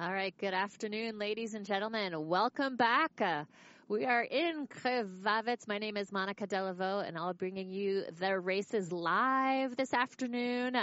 All right, good afternoon, ladies and gentlemen. Welcome back. Uh, we are in Krvavec. My name is Monica Delaveau, and I'll be bringing you the races live this afternoon.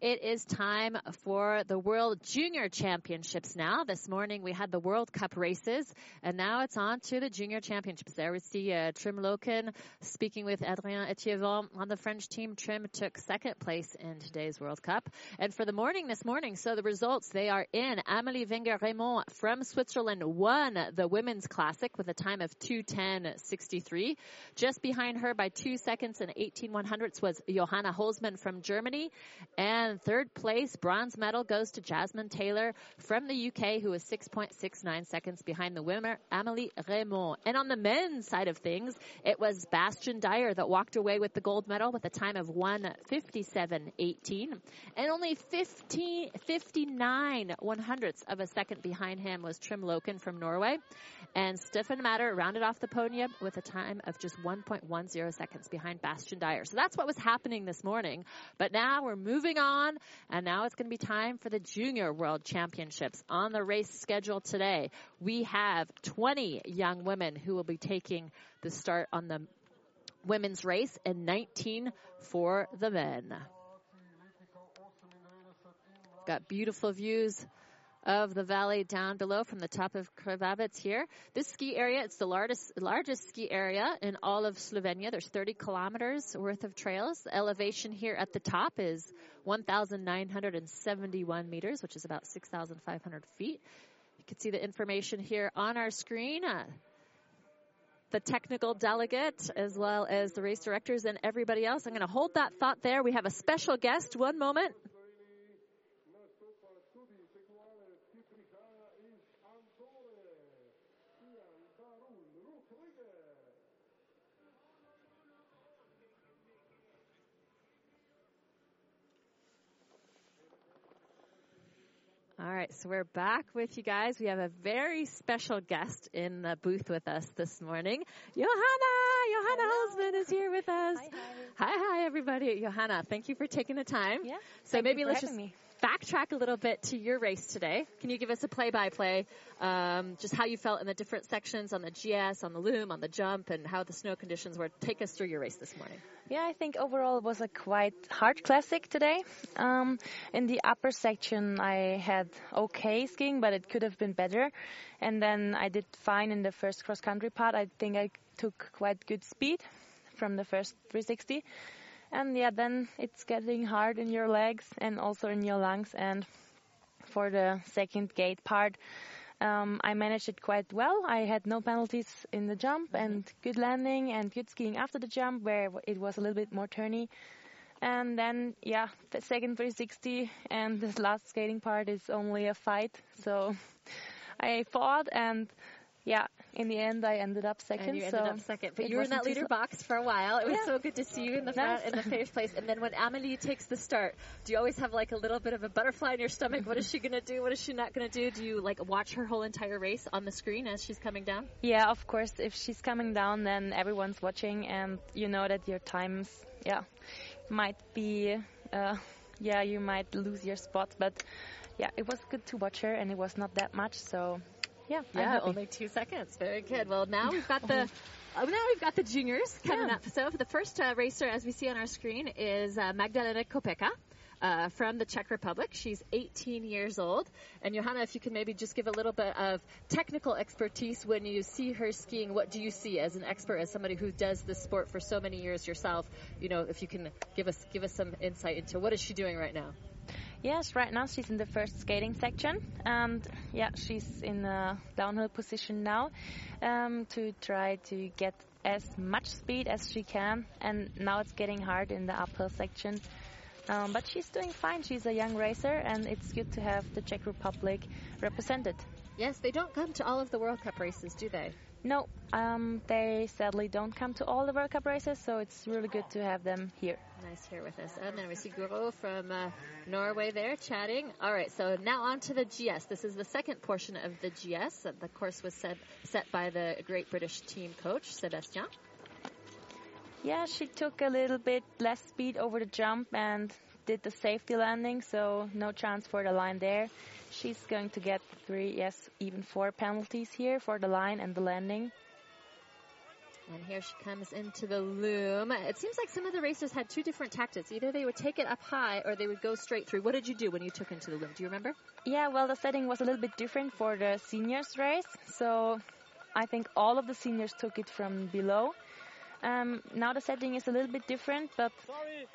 It is time for the World Junior Championships now. This morning we had the World Cup races, and now it's on to the Junior Championships. There we see uh, Trym Loken speaking with Adrien Etievant on the French team. Trym took second place in today's World Cup. And for the morning this morning, so the results, they are in. Amelie Wenger-Reymond from Switzerland won the Women's Classic with a time of 210.63. Just behind her by two seconds and 18 one hundredths was Johanna Holzmann from Germany. And third place, bronze medal goes to Jasmine Taylor from the UK, who was 6.69 seconds behind the winner, Amelie Reymond. And on the men's side of things, it was Bastian Dayer that walked away with the gold medal with a time of 157.18. And only 15, 59 one hundredths of a second behind him was Trym Loken from Norway. And Stefan Matter rounded off the podium with a time of just 1.10 seconds behind Bastian Dayer. So that's what was happening this morning. But now we're moving on, and now it's going to be time for the Junior World Championships. On the race schedule today, we have 20 young women who will be taking the start on the women's race and 19 for the men. Got beautiful views of the valley down below from the top of Krvavec here. This ski area, it's the largest, largest ski area in all of Slovenia. There's 30 kilometers worth of trails. Elevation here at the top is 1,971 meters, which is about 6,500 feet. You can see the information here on our screen. Uh, the technical delegate as well as the race directors and everybody else. I'm going to hold that thought there. We have a special guest. One moment. All right, so we're back with you guys. We have a very special guest in the booth with us this morning. Johanna! Johanna Holzmann is here with us. Hi, hi. Hi, hi, everybody. Johanna, thank you for taking the time. Yeah. So maybe let's just me. Backtrack a little bit to your race today. Can you give us a play-by-play, um, just how you felt in the different sections on the GS, on the loom, on the jump, and how the snow conditions were? Take us through your race this morning. Yeah, I think overall it was a quite hard classic today. Um, in the upper section, I had okay skiing, but it could have been better. And then I did fine in the first cross country part. I think I took quite good speed from the first 360. And yeah, then it's getting hard in your legs and also in your lungs. And for the second gate part, um, I managed it quite well. I had no penalties in the jump and good landing and good skiing after the jump where it was a little bit more turny. And then, yeah, the second 360 and this last skating part is only a fight. So I fought and yeah, in the end I ended up second. And you ended so up second, but you were in that leader box for a while. It was Yeah. so good to see you in the front Nice. in the first place. And then when Amelie takes the start, do you always have like a little bit of a butterfly in your stomach? What is she gonna do? What is she not gonna do? Do you like watch her whole entire race on the screen as she's coming down? Yeah, of course. If she's coming down, then everyone's watching, and you know that your times, yeah, might be, uh, yeah, you might lose your spot. But yeah, it was good to watch her, and it was not that much. So yeah, Yeah, only two seconds. Very good. Well, now we've got the. Oh, now we've got the juniors coming Yeah. up. So the first uh, racer, as we see on our screen, is uh, Magdalena Kopeka. Uh, from the Czech Republic. She's 18 years old. And Johanna, if you can maybe just give a little bit of technical expertise when you see her skiing, what do you see as an expert, as somebody who does this sport for so many years yourself? You know, if you can give us give us some insight into what is she doing right now? Yes, right now she's in the first skating section, and yeah, she's in a downhill position now um, to try to get as much speed as she can. And now it's getting hard in the uphill section. Um, but she's doing fine. She's a young racer, and it's good to have the Czech Republic represented. Yes, they don't come to all of the World Cup races, do they? No, um, they sadly don't come to all the World Cup races, so it's really good to have them here. Nice here with us. And then we see Guro from uh, Norway there chatting. All right, so now on to the GS. This is the second portion of the GS. The course was set, set by the great British team coach, Sebastian. Yeah, she took a little bit less speed over the jump and did the safety landing, so no chance for the line there. She's going to get three, yes, even four penalties here for the line and the landing. And here she comes into the loom. It seems like some of the racers had two different tactics. Either they would take it up high or they would go straight through. What did you do when you took into the loom? Do you remember? Yeah, well, the setting was a little bit different for the seniors race. So I think all of the seniors took it from below. Um, now the setting is a little bit different, but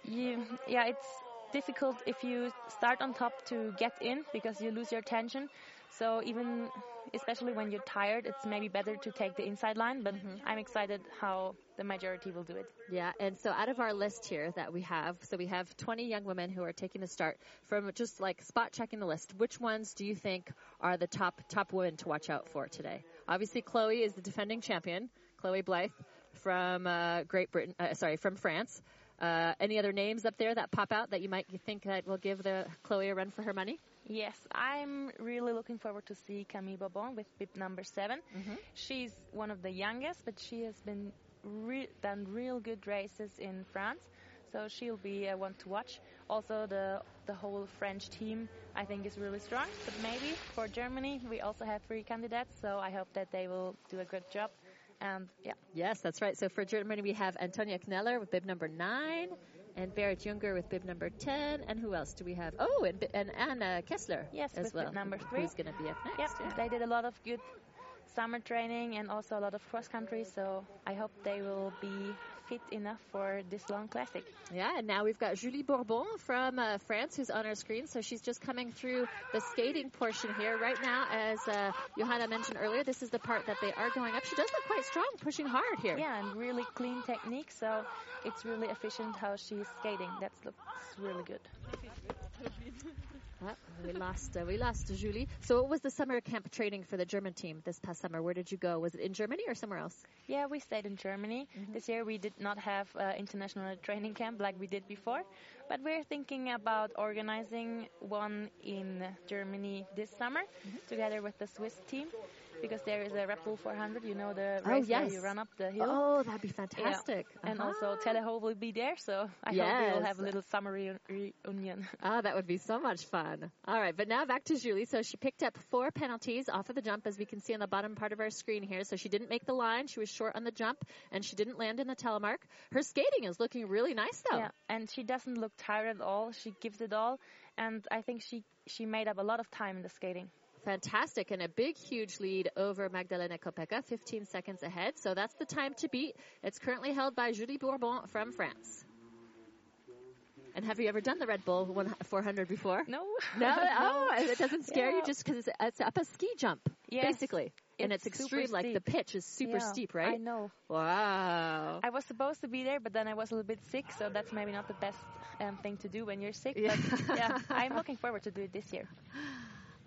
you, yeah, it's difficult if you start on top to get in because you lose your tension. So even, especially when you're tired, it's maybe better to take the inside line. But mm-hmm. I'm excited how the majority will do it. Yeah, and so out of our list here that we have, so we have 20 young women who are taking the start. From just like spot checking the list, which ones do you think are the top top women to watch out for today? Obviously, Chloe is the defending champion, Chloe Blythe from uh, Great Britain, uh, sorry, from France. Uh, any other names up there that pop out that you might think that will give the Chloe a run for her money? Yes, I'm really looking forward to see Camille Bourbon with bib number 7 mm-hmm. She's one of the youngest, but she has been re- done real good races in France, so she'll be a one to watch. Also, the the whole French team I think is really strong, but maybe for Germany we also have three candidates, so I hope that they will do a good job. And yeah. Yes, that's right. So for Germany, we have Antonia Kneller with bib number nine, and Berit Junger with bib number 10. And who else do we have? Oh, and, and Anna Kessler yes, as well. number three. Who's going to be up next. Yep, yeah. they did a lot of good summer training and also a lot of cross country, so I hope they will be fit enough for this long classic. Yeah, and now we've got Julie Bourbon from uh, France who's on our screen. So she's just coming through the skating portion here right now. As uh, Johanna mentioned earlier, this is the part that they are going up. She does look quite strong, pushing hard here. Yeah, and really clean technique. So it's really efficient how she's skating. That looks really good. Oh, we lost uh, we lost Julie. So what was the summer camp training for the German team this past summer? Where did you go? Was it in Germany or somewhere else? Yeah, we stayed in Germany. Mm-hmm. This year we did not have uh, international training camp like we did before, but we're thinking about organizing one in Germany this summer mm-hmm. together with the Swiss team because there is a Red Bull 400, you know, the race oh, yes. where you run up the hill. Oh, that'd be fantastic. Yeah. Uh-huh. And also Teleho will be there, so I yes. hope we will have a little summer reunion. Ah, that would be so much fun. All right, but now back to Julie. So she picked up four penalties off of the jump, as we can see on the bottom part of our screen here. So she didn't make the line, she was short on the jump, and she didn't land in the telemark. Her skating is looking really nice, though. Yeah, and she doesn't look tired at all. She gives it all, and I think she she made up a lot of time in the skating fantastic and a big, huge lead over Magdalena Kopeka, 15 seconds ahead. So that's the time to beat. It's currently held by Julie Bourbon from France. And have you ever done the Red Bull 400 before? No. No? Oh, it doesn't scare yeah. you just because it's, it's, up a ski jump, yes. basically. It's and it's extreme, like the pitch is super yeah, steep, right? I know. Wow. I was supposed to be there, but then I was a little bit sick, so that's maybe not the best um, thing to do when you're sick. But yeah, I'm looking forward to do it this year.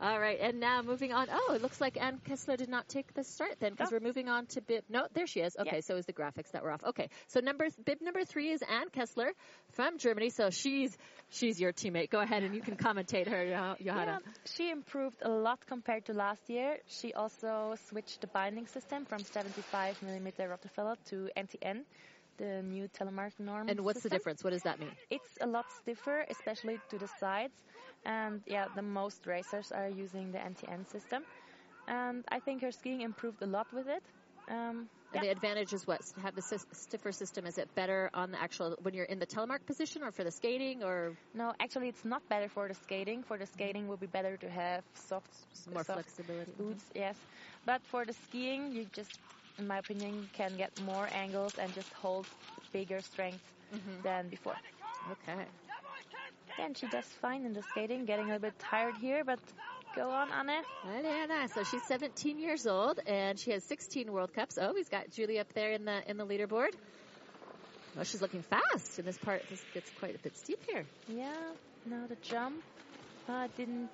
All right, and now moving on. Oh, it looks like Ann Kessler did not take the start then because oh. we're moving on to bib. No, there she is. Okay, yeah. so is the graphics that were off. Okay, so number bib number three is Ann Kessler from Germany. So she's she's your teammate. Go ahead and you can commentate her, Johanna. Yeah, she improved a lot compared to last year. She also switched the binding system from 75 millimeter Rottefella to NTN the new telemark norm. And what's system. the difference? What does that mean? It's a lot stiffer, especially to the sides. And yeah, the most racers are using the NTN system. And I think her skiing improved a lot with it. Um, and yeah. the advantage is what? To have the stiffer system, is it better on the actual, when you're in the telemark position or for the skating or? No, actually it's not better for the skating. For the skating would be better to have soft, more soft flexibility. Boots, yes. But for the skiing, you just, in my opinion, can get more angles and just hold bigger strength mm-hmm. than before. Okay. And she does fine in the skating, getting a little bit tired here, but go on, Anne. Anna. So she's 17 years old and she has 16 World Cups. Oh, he's got Julie up there in the in the leaderboard. Oh, she's looking fast in this part. This gets quite a bit steep here. Yeah. Now the jump. Uh, didn't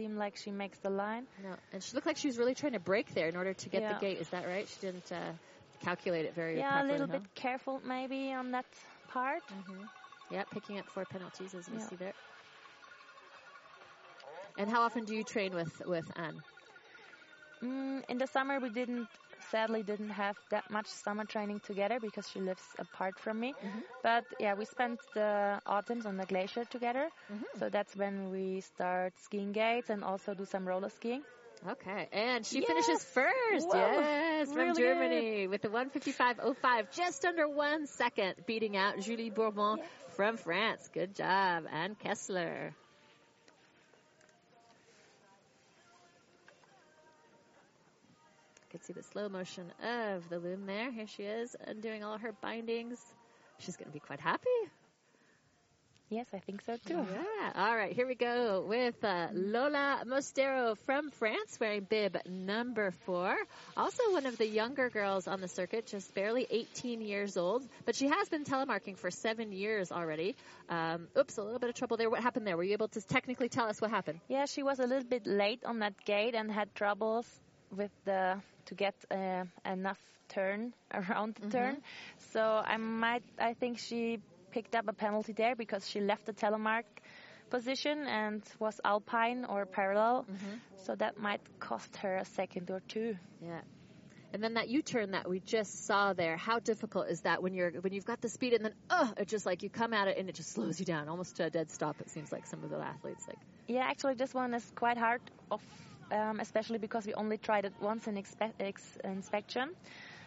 seem like she makes the line. No, and she looked like she was really trying to brake there in order to get yeah. the gate. Is that right? She didn't uh, calculate it very. Yeah, properly, a little huh? bit careful maybe on that part. Mm-hmm. Yeah, picking up four penalties as we yeah. see there. And how often do you train with with Anne? Mm, in the summer we didn't sadly didn't have that much summer training together because she lives apart from me. Mm-hmm. But yeah, we spent the autumns on the glacier together. Mm-hmm. So that's when we start skiing gates and also do some roller skiing. Okay, and she Yes! finishes first. Whoa. Yes, from Really Germany with the 155.05, just under one second, beating out Julie Bourbon Yes. from France. Good job, Anne Kessler. You can see the slow motion of the loom there. Here she is, undoing all her bindings. She's going to be quite happy. Yes, I think so too. Yeah. All right. Here we go with uh, Lola Mostero from France, wearing bib number four. Also, one of the younger girls on the circuit, just barely 18 years old, but she has been telemarking for seven years already. Um, oops, a little bit of trouble there. What happened there? Were you able to technically tell us what happened? Yeah, she was a little bit late on that gate and had troubles with the to get uh, enough turn around the turn. So I might, I think she picked up a penalty there because she left the telemark position and was alpine or parallel. So that might cost her a second or two. Yeah. And then that U-turn that we just saw there, how difficult is that when you're when you've got the speed and then oh, it just like you come at it and it just slows you down almost to a dead stop. It seems like some of the athletes like. Yeah, actually, this one is quite hard, of, um, especially because we only tried it once in inspection.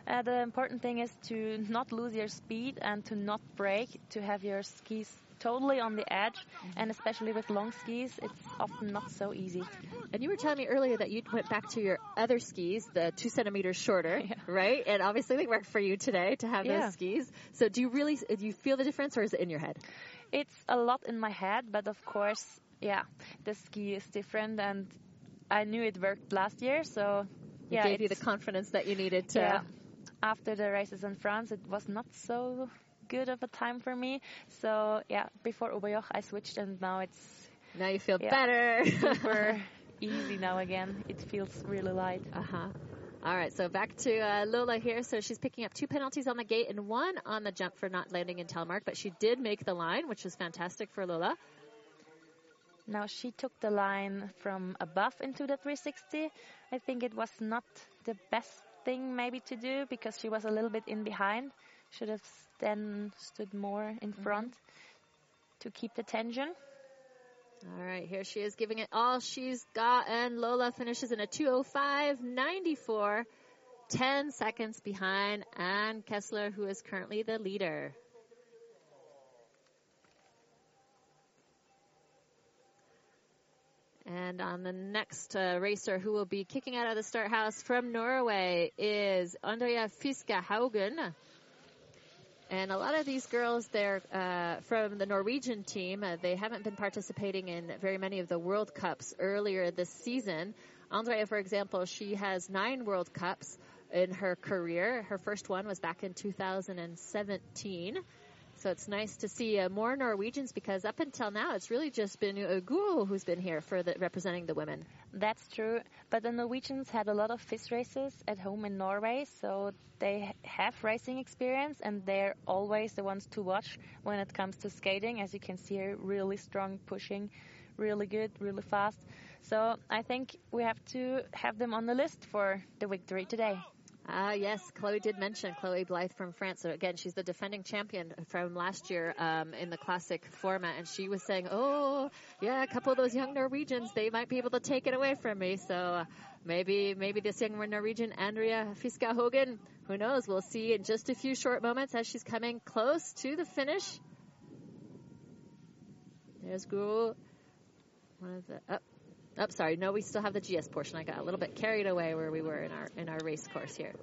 Uh, the important thing is to not lose your speed and to not brake, to have your skis totally on the edge, and especially with long skis, it's often not so easy. And you were telling me earlier that you went back to your other skis, the two centimeters shorter, Yeah. right? And obviously they worked for you today to have Yeah. those skis. So do you really do you feel the difference, or is it in your head? It's a lot in my head, but of course, yeah, the ski is different, and I knew it worked last year, so It gave you the confidence that you needed to. Yeah. After the races in France, it was not so good of a time for me. So yeah, before Oberjoch, I switched, and now it's Now you feel Yeah. better. super easy now again. It feels really light. Uh huh. All right, so back to uh, Lola here. So she's picking up two penalties on the gate and one on the jump for not landing in telemark, but she did make the line, which is fantastic for Lola. Now she took the line from above into the 360. I think it was not the best thing maybe to do because she was a little bit in behind. Should have then stood more in mm-hmm. front to keep the tension. All right, here she is giving it all she's got, and Lola finishes in a 205.94, 10 seconds behind Anne Kessler, who is currently the leader. And on the next uh, racer who will be kicking out of the start house from Norway is Andrea Fiska Haugen. And a lot of these girls, they're uh, from the Norwegian team. Uh, they haven't been participating in very many of the World Cups earlier this season. Andrea, for example, she has nine World Cups in her career. Her first one was back in 2017. So it's nice to see uh, more Norwegians because up until now, it's really just been Guro who's been here for the, representing the women. That's true. But the Norwegians had a lot of FIS races at home in Norway, so they have racing experience and they're always the ones to watch when it comes to skating. As you can see here, really strong pushing, really good, really fast. So I think we have to have them on the list for the victory today. Ah, yes, Chloe did mention Chloe Blythe from France. So again, she's the defending champion from last year um, in the classic format, and she was saying, "Oh, yeah, a couple of those young Norwegians, they might be able to take it away from me." So uh, maybe, maybe this young Norwegian, Andrea Fiska Haugen, who knows? We'll see in just a few short moments as she's coming close to the finish. There's Guro. One of the. Oh, Oh, sorry. No, we still have the GS portion. I got a little bit carried away where we were in our in our race course here.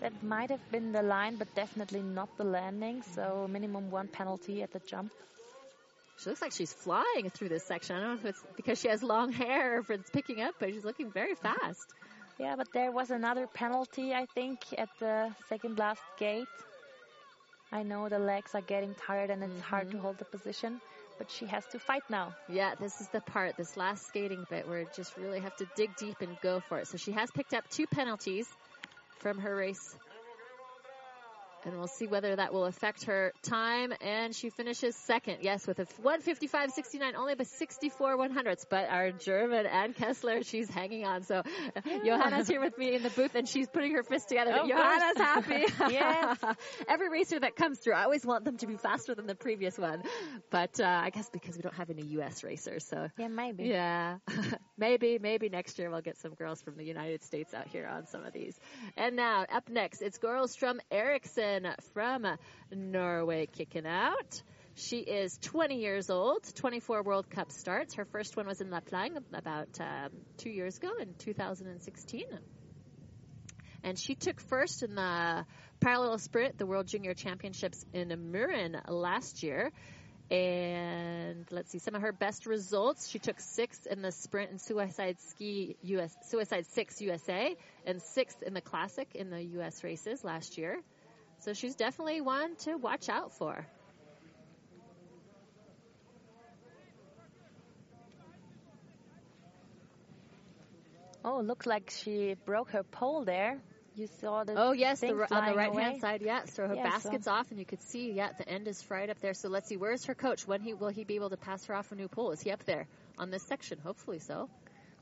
That might have been the line, but definitely not the landing. So minimum one penalty at the jump. She looks like she's flying through this section. I don't know if it's because she has long hair or if it's picking up, but she's looking very fast. Yeah, but there was another penalty, I think, at the second last gate. I know the legs are getting tired and it's hard to mm-hmm. hold the position, but she has to fight now. Yeah, this is the part, this last skating bit where just really have to dig deep and go for it. So she has picked up two penalties from her race and we'll see whether that will affect her time. And she finishes second, yes, with a 155.69, only by 64 one hundredths. But our German Ann Kessler, she's hanging on. So yeah. Johanna's here with me in the booth, and she's putting her fist together. Of Johanna's happy. yes. Every racer that comes through, I always want them to be faster than the previous one. But uh, I guess because we don't have any U.S. racers, so yeah, maybe. Yeah, maybe, maybe next year we'll get some girls from the United States out here on some of these. And now up next, it's Gorlström Eriksson from Norway kicking out. She is 20 years old, 24 World Cup starts. Her first one was in Lapland about um, two years ago in 2016. And she took first in the parallel sprint, the World Junior Championships in Mürren last year. And let's see some of her best results. She took sixth in the sprint and suicide ski US, suicide six USA, and sixth in the classic in the US races last year. So she's definitely one to watch out for. Oh, looks like she broke her pole there. You saw the oh yes, the, on the right away. hand side, yeah. So her Yeah, basket's so- off, and you could see, yeah, the end is fried up there. So let's see, where's her coach? When he will he be able to pass her off a new pole? Is he up there on this section? Hopefully so.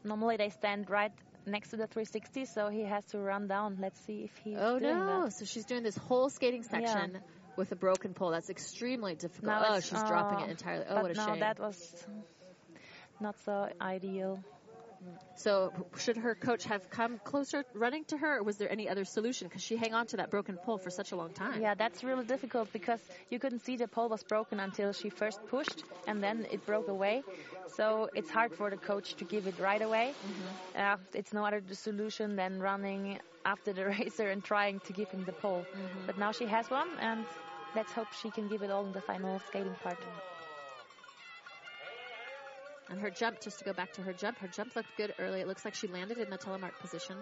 Normally they stand right next to the 360, so he has to run down. Let's see if he Oh no! that. So she's doing this whole skating section with a broken pole. That's extremely difficult. Now oh, she's dropping oh, it uh, entirely. Oh, what a no, shame. that was not so ideal. So should her coach have come closer running to her, or was there any other solution? Because she hang on to that broken pole for such a long time. Yeah, that's really difficult because you couldn't see the pole was broken until she first pushed and then it broke away. So it's hard for the coach to give it right away. Mm-hmm. Uh, it's no other solution than running after the racer and trying to give him the pole. Mm-hmm. But now she has one and let's hope she can give it all in the final skating part. And her jump, just to go back to her jump, her jump looked good early. It looks like she landed in the telemark position.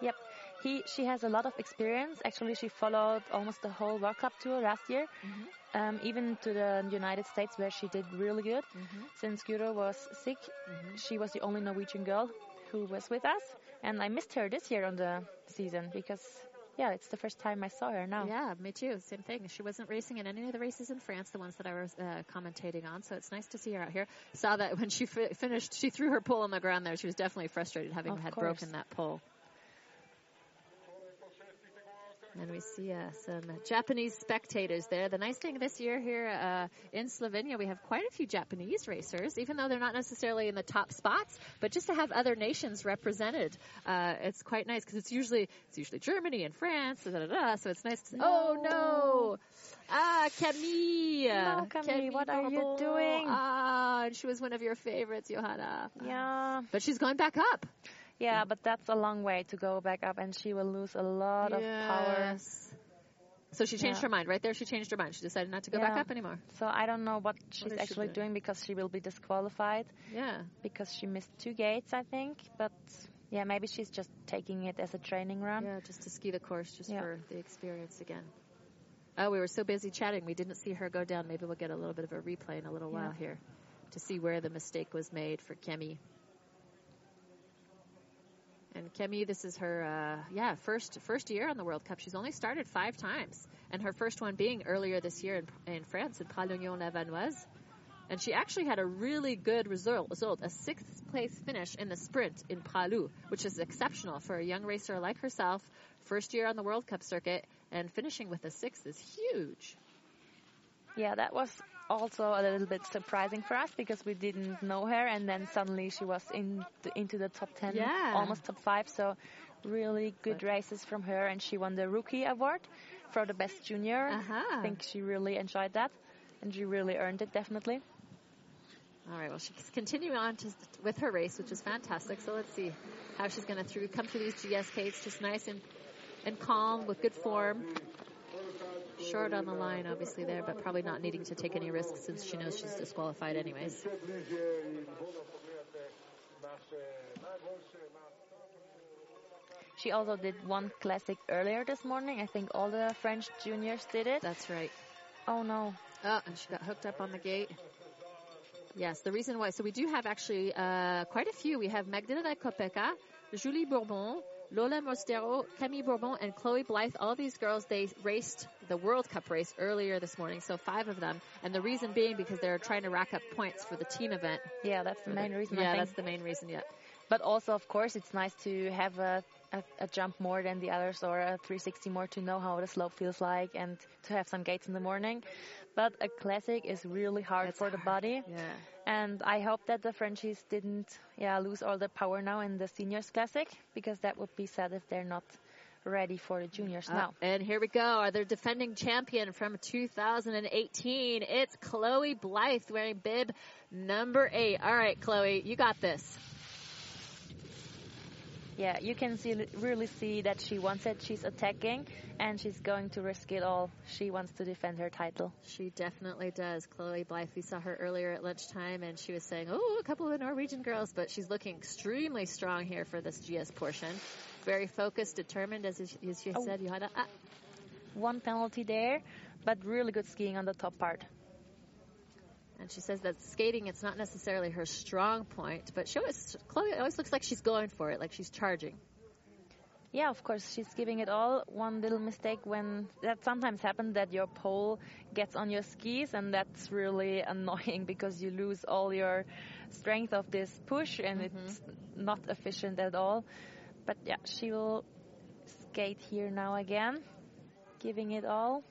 Yep. He, she has a lot of experience. Actually, she followed almost the whole World Cup tour last year, mm-hmm. um, even to the United States where she did really good. Mm-hmm. Since Guro was sick, mm-hmm. she was the only Norwegian girl who was with us, and I missed her this year on the season because, yeah, it's the first time I saw her now. Yeah, me too. Same thing. She wasn't racing in any of the races in France, the ones that I was uh, commentating on. So it's nice to see her out here. Saw that when she fi- finished, she threw her pole on the ground there. She was definitely frustrated having Of had course. broken that pole. And we see uh, some Japanese spectators there. The nice thing this year here uh, in Slovenia, we have quite a few Japanese racers, even though they're not necessarily in the top spots. But just to have other nations represented, uh, it's quite nice because it's usually it's usually Germany and France, da, da, da, so it's nice. To, Oh no! Ah, Camille. No, Camille, what are you doing? Ah, and she was one of your favorites, Johanna. Yeah, But she's going back up. Yeah, mm. but that's a long way to go back up, and she will lose a lot of power. Yes. So she changed Yeah. her mind right there. She changed her mind. She decided not to go back up anymore. So I don't know what she's she actually doing? doing because she will be disqualified. Yeah. because she missed two gates, I think. But yeah, maybe she's just taking it as a training run. Yeah, just to ski the course, just Yeah. for the experience again. Oh, we were so busy chatting, we didn't see her go down. Maybe we'll get a little bit of a replay in a little Yeah. while here to see where the mistake was made for Kemi. And Kemi, this is her, uh, yeah, first first year on the World Cup. She's only started five times, and her first one being earlier this year in, in France in Pralognan-la-Vanoise. And she actually had a really good result, result, a sixth place finish in the sprint in Pralou, which is exceptional for a young racer like herself. First year on the World Cup circuit, and finishing with a sixth is huge. Yeah, that was also a little bit surprising for us because we didn't know her, and then suddenly she was in the, into the top ten, Yeah. almost top five. So really good races from her, and she won the rookie award for the best junior. Uh-huh. I think she really enjoyed that, and she really earned it definitely. All right, well, she's continuing on to, with her race, which is fantastic. So let's see how she's going to through come through these GSKs, just nice and and calm with good form. Short on the line, obviously there, but probably not needing to take any risks since she knows she's disqualified anyways. She also did one classic earlier this morning. I think all the French juniors did it. That's right. Oh no. Oh, and she got hooked up on the gate. Yes, the reason why. So we do have actually uh, quite a few. We have Magdalena Kopeka, Julie Bourbon, Lola Mostero, Camille Bourbon, and Chloe Blythe, all these girls, they raced the World Cup race earlier this morning, so five of them. And the reason being because they're trying to rack up points for the team event. Yeah, that's the main reason. Yeah, that's the main reason, yeah. But also, of course, it's nice to have a, a, a, jump more than the others or a 360 more to know how the slope feels like and to have some gates in the morning. But a classic is really hard It's for the body. Yeah. And I hope that the Frenchies didn't yeah, lose all the power now in the seniors classic because that would be sad if they're not ready for the juniors Uh, now. and here we go. Are their defending champion from 2018? It's Chloe Blythe wearing bib number eight. All right, Chloe, you got this. Yeah, you can see really see that she wants it. She's attacking and she's going to risk it all. She wants to defend her title. She definitely does. Chloe Blythe, we saw her earlier at lunchtime and she was saying, oh, a couple of the Norwegian girls, but she's looking extremely strong here for this GS portion. Very focused, determined, as, as you Oh. said, Johanna. Ah, One penalty there, but really good skiing on the top part. And she says that skating, it's not necessarily her strong point, but she always, Chloe always looks like she's going for it, like she's charging. Yeah, of course, she's giving it all. One little mistake when that sometimes happens that your pole gets on your skis, and that's really annoying because you lose all your strength of this push, and mm-hmm. it's not efficient at all. But yeah, she will skate here now again, giving it all.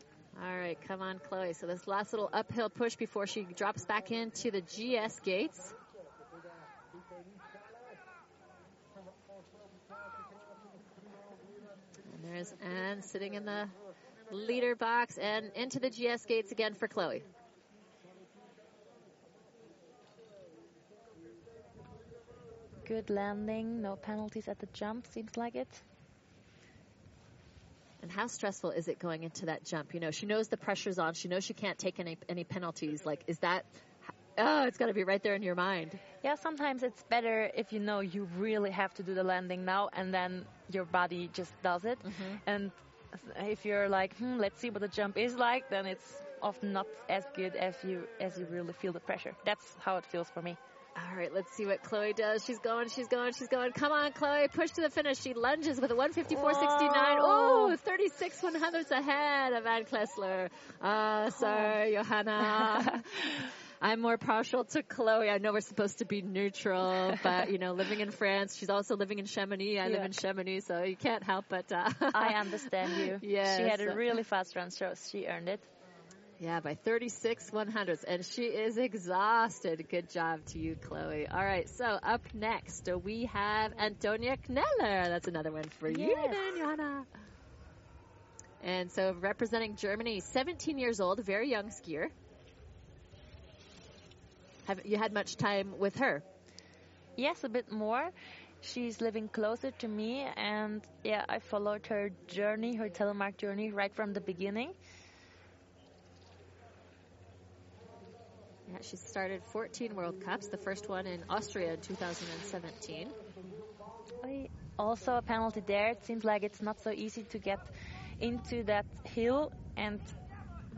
All right, come on, Chloe. So this last little uphill push before she drops back into the GS gates. And there's Anne sitting in the leader box and into the GS gates again for Chloe. Good landing, no penalties at the jump, seems like it. And how stressful is it going into that jump? You know, she knows the pressure's on. She knows she can't take any any penalties. Like, is that? Oh, it's got to be right there in your mind. Yeah, sometimes it's better if you know you really have to do the landing now and then your body just does it. And if you're like, hmm, let's see what the jump is like, then it's often not as good as you as you really feel the pressure. That's how it feels for me. All right, let's see what Chloe does. She's going, she's going, she's going. Come on, Chloe, push to the finish. She lunges with a 154.69. Whoa. Oh, 36 one hundredths ahead of Ann Kessler. Uh, sorry, Johanna. I'm more partial to Chloe. I know we're supposed to be neutral, but you know, living in France, she's also living in Chamonix. I live in Chamonix, so you can't help but. Uh, I understand you. Yes. She had a really fast run, so she earned it. Yeah, by 36 one hundredths. And she is exhausted. Good job to you, Chloe. All right, so up next, we have Antonia Kneller. That's another one for you Yes. then, Johanna. And so representing Germany, 17 years old, very young skier. Have you had much time with her? Yes, a bit more. She's living closer to me, and yeah, I followed her journey, her telemark journey, right from the beginning. Yeah, she started 14 World Cups, the first one in Austria in 2017. Also, a penalty there. It seems like it's not so easy to get into that hill and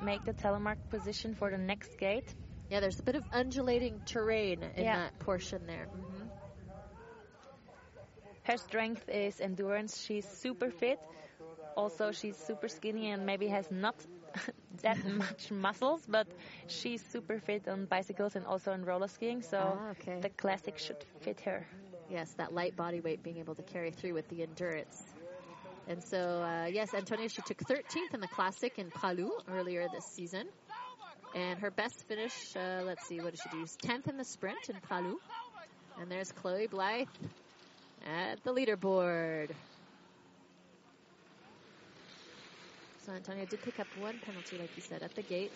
make the telemark position for the next gate. Yeah, there's a bit of undulating terrain in Yeah. that portion there. hmm Her strength is endurance. She's super fit. Also, she's super skinny and maybe has not that much muscles, but she's super fit on bicycles and also on roller skiing. So Ah, okay. the classic should fit her. Yes, that light body weight being able to carry through with the endurance. And so, uh, yes, Antonia, she took 13th in the Classic in Palu earlier this season. And her best finish, uh, let's see, what did she do? 10th in the sprint in Palu. And there's Chloe Blythe at the leaderboard. So Antonia did pick up one penalty, like you said, at the gate.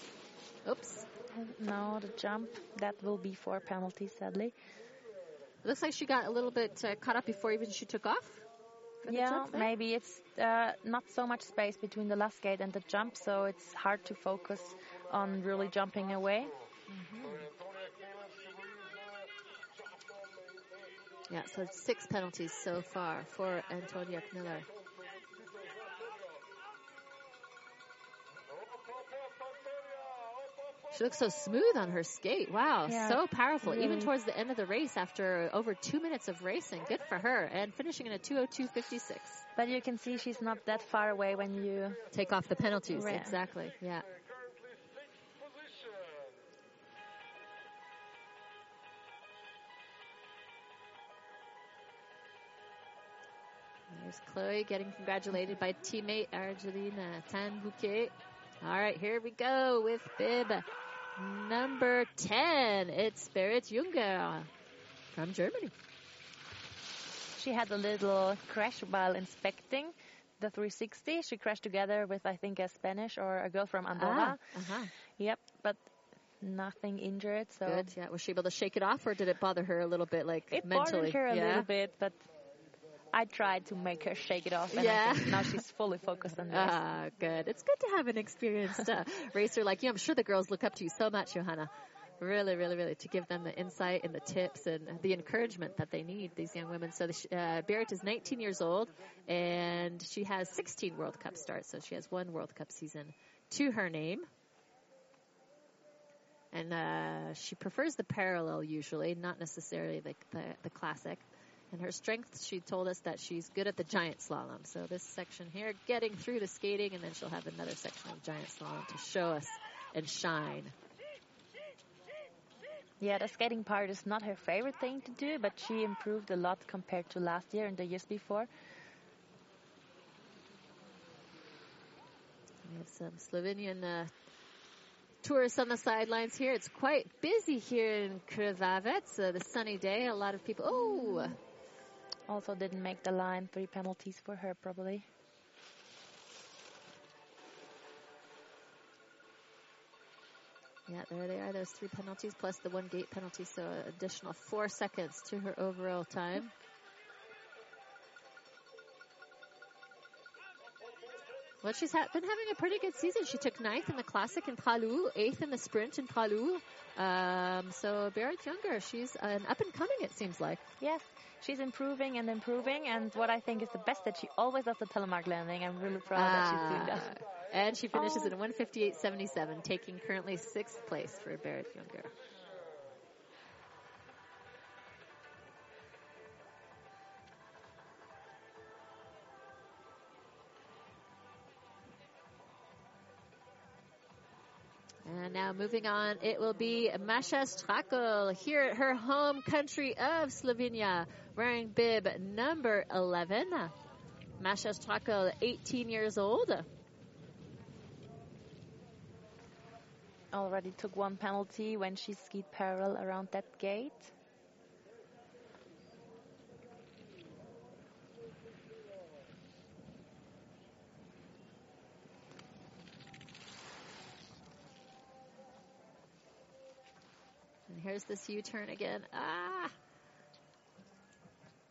Oops. Now the jump, that will be four penalties, sadly. Looks like she got a little bit uh, caught up before even she took off. Yeah, jump maybe it's uh, not so much space between the last gate and the jump, so it's hard to focus on really jumping away. Yeah, so six penalties so far for Antonia Kneller. She looks so smooth on her skate. Wow, Yeah, so powerful. Even towards the end of the race, after over two minutes of racing, good for her. And finishing in a 202.56. But you can see she's not that far away when you. Take off the penalties. Right. Exactly. Yeah. Currently sixth position. There's Chloe getting congratulated by teammate Argelina Tanbouquet. All right, here we go with bib number 10. It's Berit Junger from Germany. She had a little crash while inspecting the 360. She crashed together with, I think, a Spanish or a girl from Andorra. Ah, uh-huh. Yep, but nothing injured. So Good. Yeah. Was she able to shake it off or did it bother her a little bit, like it mentally? bothered her a yeah? little bit, but I tried to make her shake it off. And Yeah. Now she's fully focused on this. Ah, good. It's good to have an experienced uh, racer like you. I'm sure the girls look up to you so much, Johanna. Really, really, really, to give them the insight and the tips and the encouragement that they need, these young women. So, the, uh, Berit is 19 years old and she has 16 World Cup starts. So, she has one World Cup season to her name. And uh, she prefers the parallel usually, not necessarily the, the, the classic. And her strength, she told us that she's good at the giant slalom. So this section here, getting through the skating, and then she'll have another section of giant slalom to show us and shine. Yeah, the skating part is not her favorite thing to do, but she improved a lot compared to last year and the years before. We have some Slovenian uh, tourists on the sidelines here. It's quite busy here in Krvavec. Uh, the sunny day, a lot of people. Oh, Also didn't make the line. Three penalties for her, probably. yeah, there they are. Those three penalties plus the one gate penalty, so an additional four seconds to her overall time. Well, she's ha- been having a pretty good season. She took ninth in the classic in Pralu, eighth in the sprint in Pralu. Um, so Berit Junger, she's an up and coming. It seems like. Yes, she's improving and improving. And what I think is the best that she always does the telemark landing. I'm really proud that she's doing that. Ah, And she finishes Oh. in 158.77, taking currently sixth place for Berit Junger. Now moving on, it will be Masha Strakel here at her home country of Slovenia, wearing bib number 11. Masha Strakel, 18 years old. Already took one penalty when she skied parallel around that gate. Here's this U-turn again. Ah!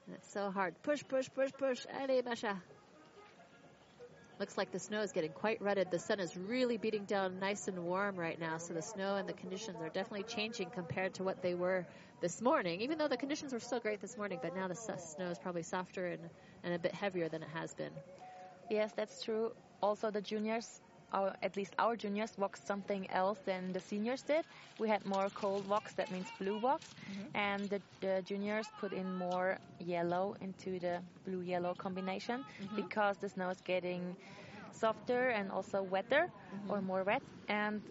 That's so hard. Push, push, push, push. Allez, Masha. Looks like the snow is getting quite rutted. The sun is really beating down nice and warm right now, so the snow and the conditions are definitely changing compared to what they were this morning, even though the conditions were still great this morning, but now the snow is probably softer and, and a bit heavier than it has been. Yes, that's true. Also, the juniors, our, at least our juniors, waxed something else than the seniors did. We had more cold wax, that means blue wax, mm-hmm. and the, the juniors put in more yellow into the blue-yellow combination mm-hmm. because the snow is getting softer and also wetter mm-hmm. or more wet, and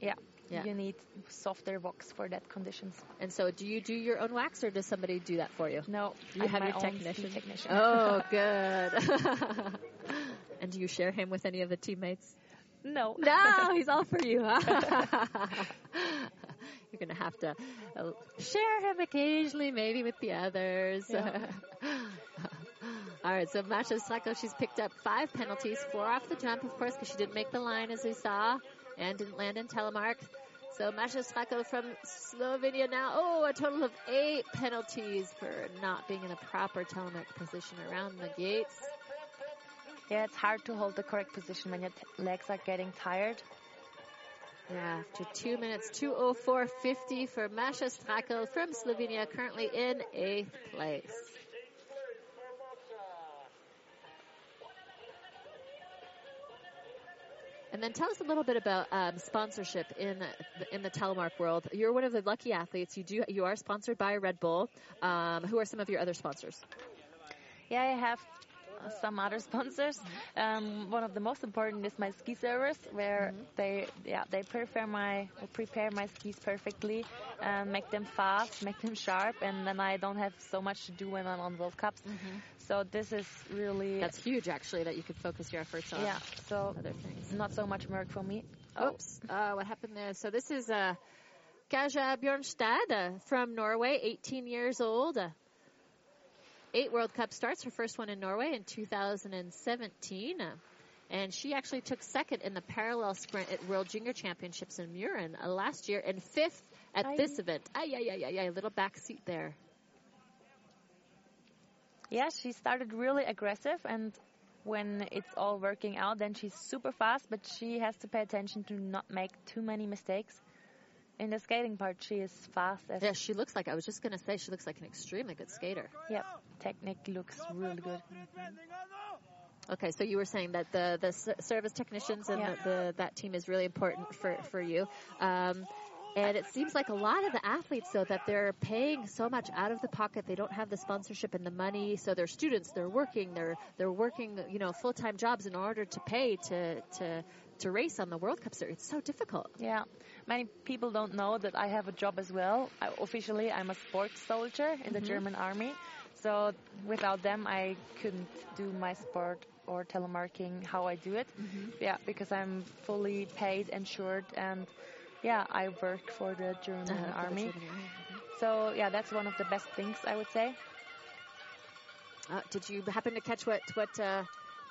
yeah, Yeah. you need softer wax for that conditions. And so, do you do your own wax, or does somebody do that for you? No, You I have your technician. technician. Oh, good. and do you share him with any of the teammates? No, No, he's all for you. You're gonna have to uh, share him occasionally, maybe with the others. all right, so Masha Sacco, she's picked up five penalties, four off the jump, of course, because she didn't make the line as we saw, and didn't land in telemark. So Masha Sacco from Slovenia now. Oh, a total of eight penalties for not being in the proper telemark position around the gates. Yeah, it's hard to hold the correct position when your t- legs are getting tired. Yeah, after two minutes, 204.50 for Masha Strakel from Slovenia, currently in eighth place. Eighth place for Masha. And then tell us a little bit about um, sponsorship in the, in the telemark world. You're one of the lucky athletes. You do you are sponsored by Red Bull. Um, who are some of your other sponsors? Yeah, I have some other sponsors. Um, one of the most important is my ski service, where they yeah they prepare my prepare my skis perfectly, and make them fast, make them sharp, and then I don't have so much to do when I'm on World Cups. So this is really That's huge, actually, that you could focus your efforts on yeah. So other things. not so much work for me. Oops, uh, what happened there? So this is uh, Kaja Bjornstad uh, from Norway, 18 years old. Uh, eight World Cup starts, her first one in Norway in 2017. Uh, and she actually took second in the parallel sprint at World Junior Championships in Murin uh, last year and fifth at Aye. this event. Ay, ay, ay, ay, ay, little back seat there. Yeah, she started really aggressive and when it's all working out then she's super fast but she has to pay attention to not make too many mistakes. In the skating part she is fast Yeah, she looks like, I was just going to say, she looks like an extremely good skater. yeah, technique looks really good. Okay, so you were saying that the the service technicians and Yeah. the, the that team is really important for for you. Um, and it seems like a lot of the athletes, though, that they're paying so much out of the pocket. They don't have the sponsorship and the money. So they're students. They're working. They're they're working. You know, full time jobs in order to pay to to to race on the World Cups. It's so difficult. Yeah, many people don't know that I have a job as well. I, officially, I'm a sports soldier in the German army. So without them, I couldn't do my sport or telemarking how I do it. Yeah, because I'm fully paid, insured, and yeah, I work for the German Uh, for the army. German army. So yeah, that's one of the best things I would say. Uh, did you happen to catch what what uh,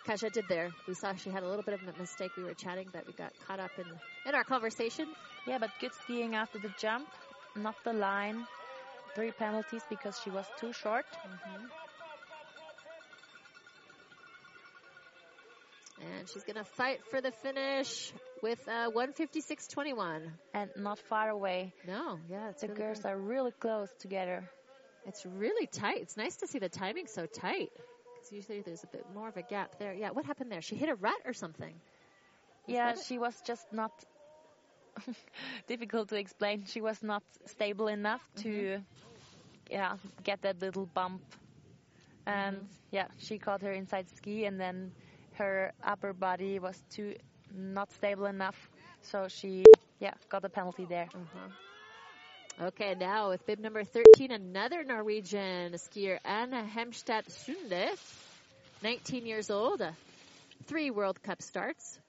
Kaja did there? We saw she had a little bit of a mistake. We were chatting, but we got caught up in in our conversation. Yeah, but good skiing after the jump, not the line. Three penalties because she was too short. And she's going to fight for the finish with uh, 156.21. and not far away. No, yeah, it's The really girls good. are really close together. It's really tight. It's nice to see the timing so tight. Because usually there's a bit more of a gap there. Yeah, what happened there? She hit a rut or something. yeah, she was just not difficult to explain. She was not stable enough to Mm-hmm. yeah, get that little bump. And Mm-hmm. yeah, she caught her inside ski and then her upper body was too not stable enough. So she yeah, got a penalty there. Okay, now with bib number 13, another Norwegian skier, Anna Hemstad Sunde, 19 years old, uh, three World Cup starts.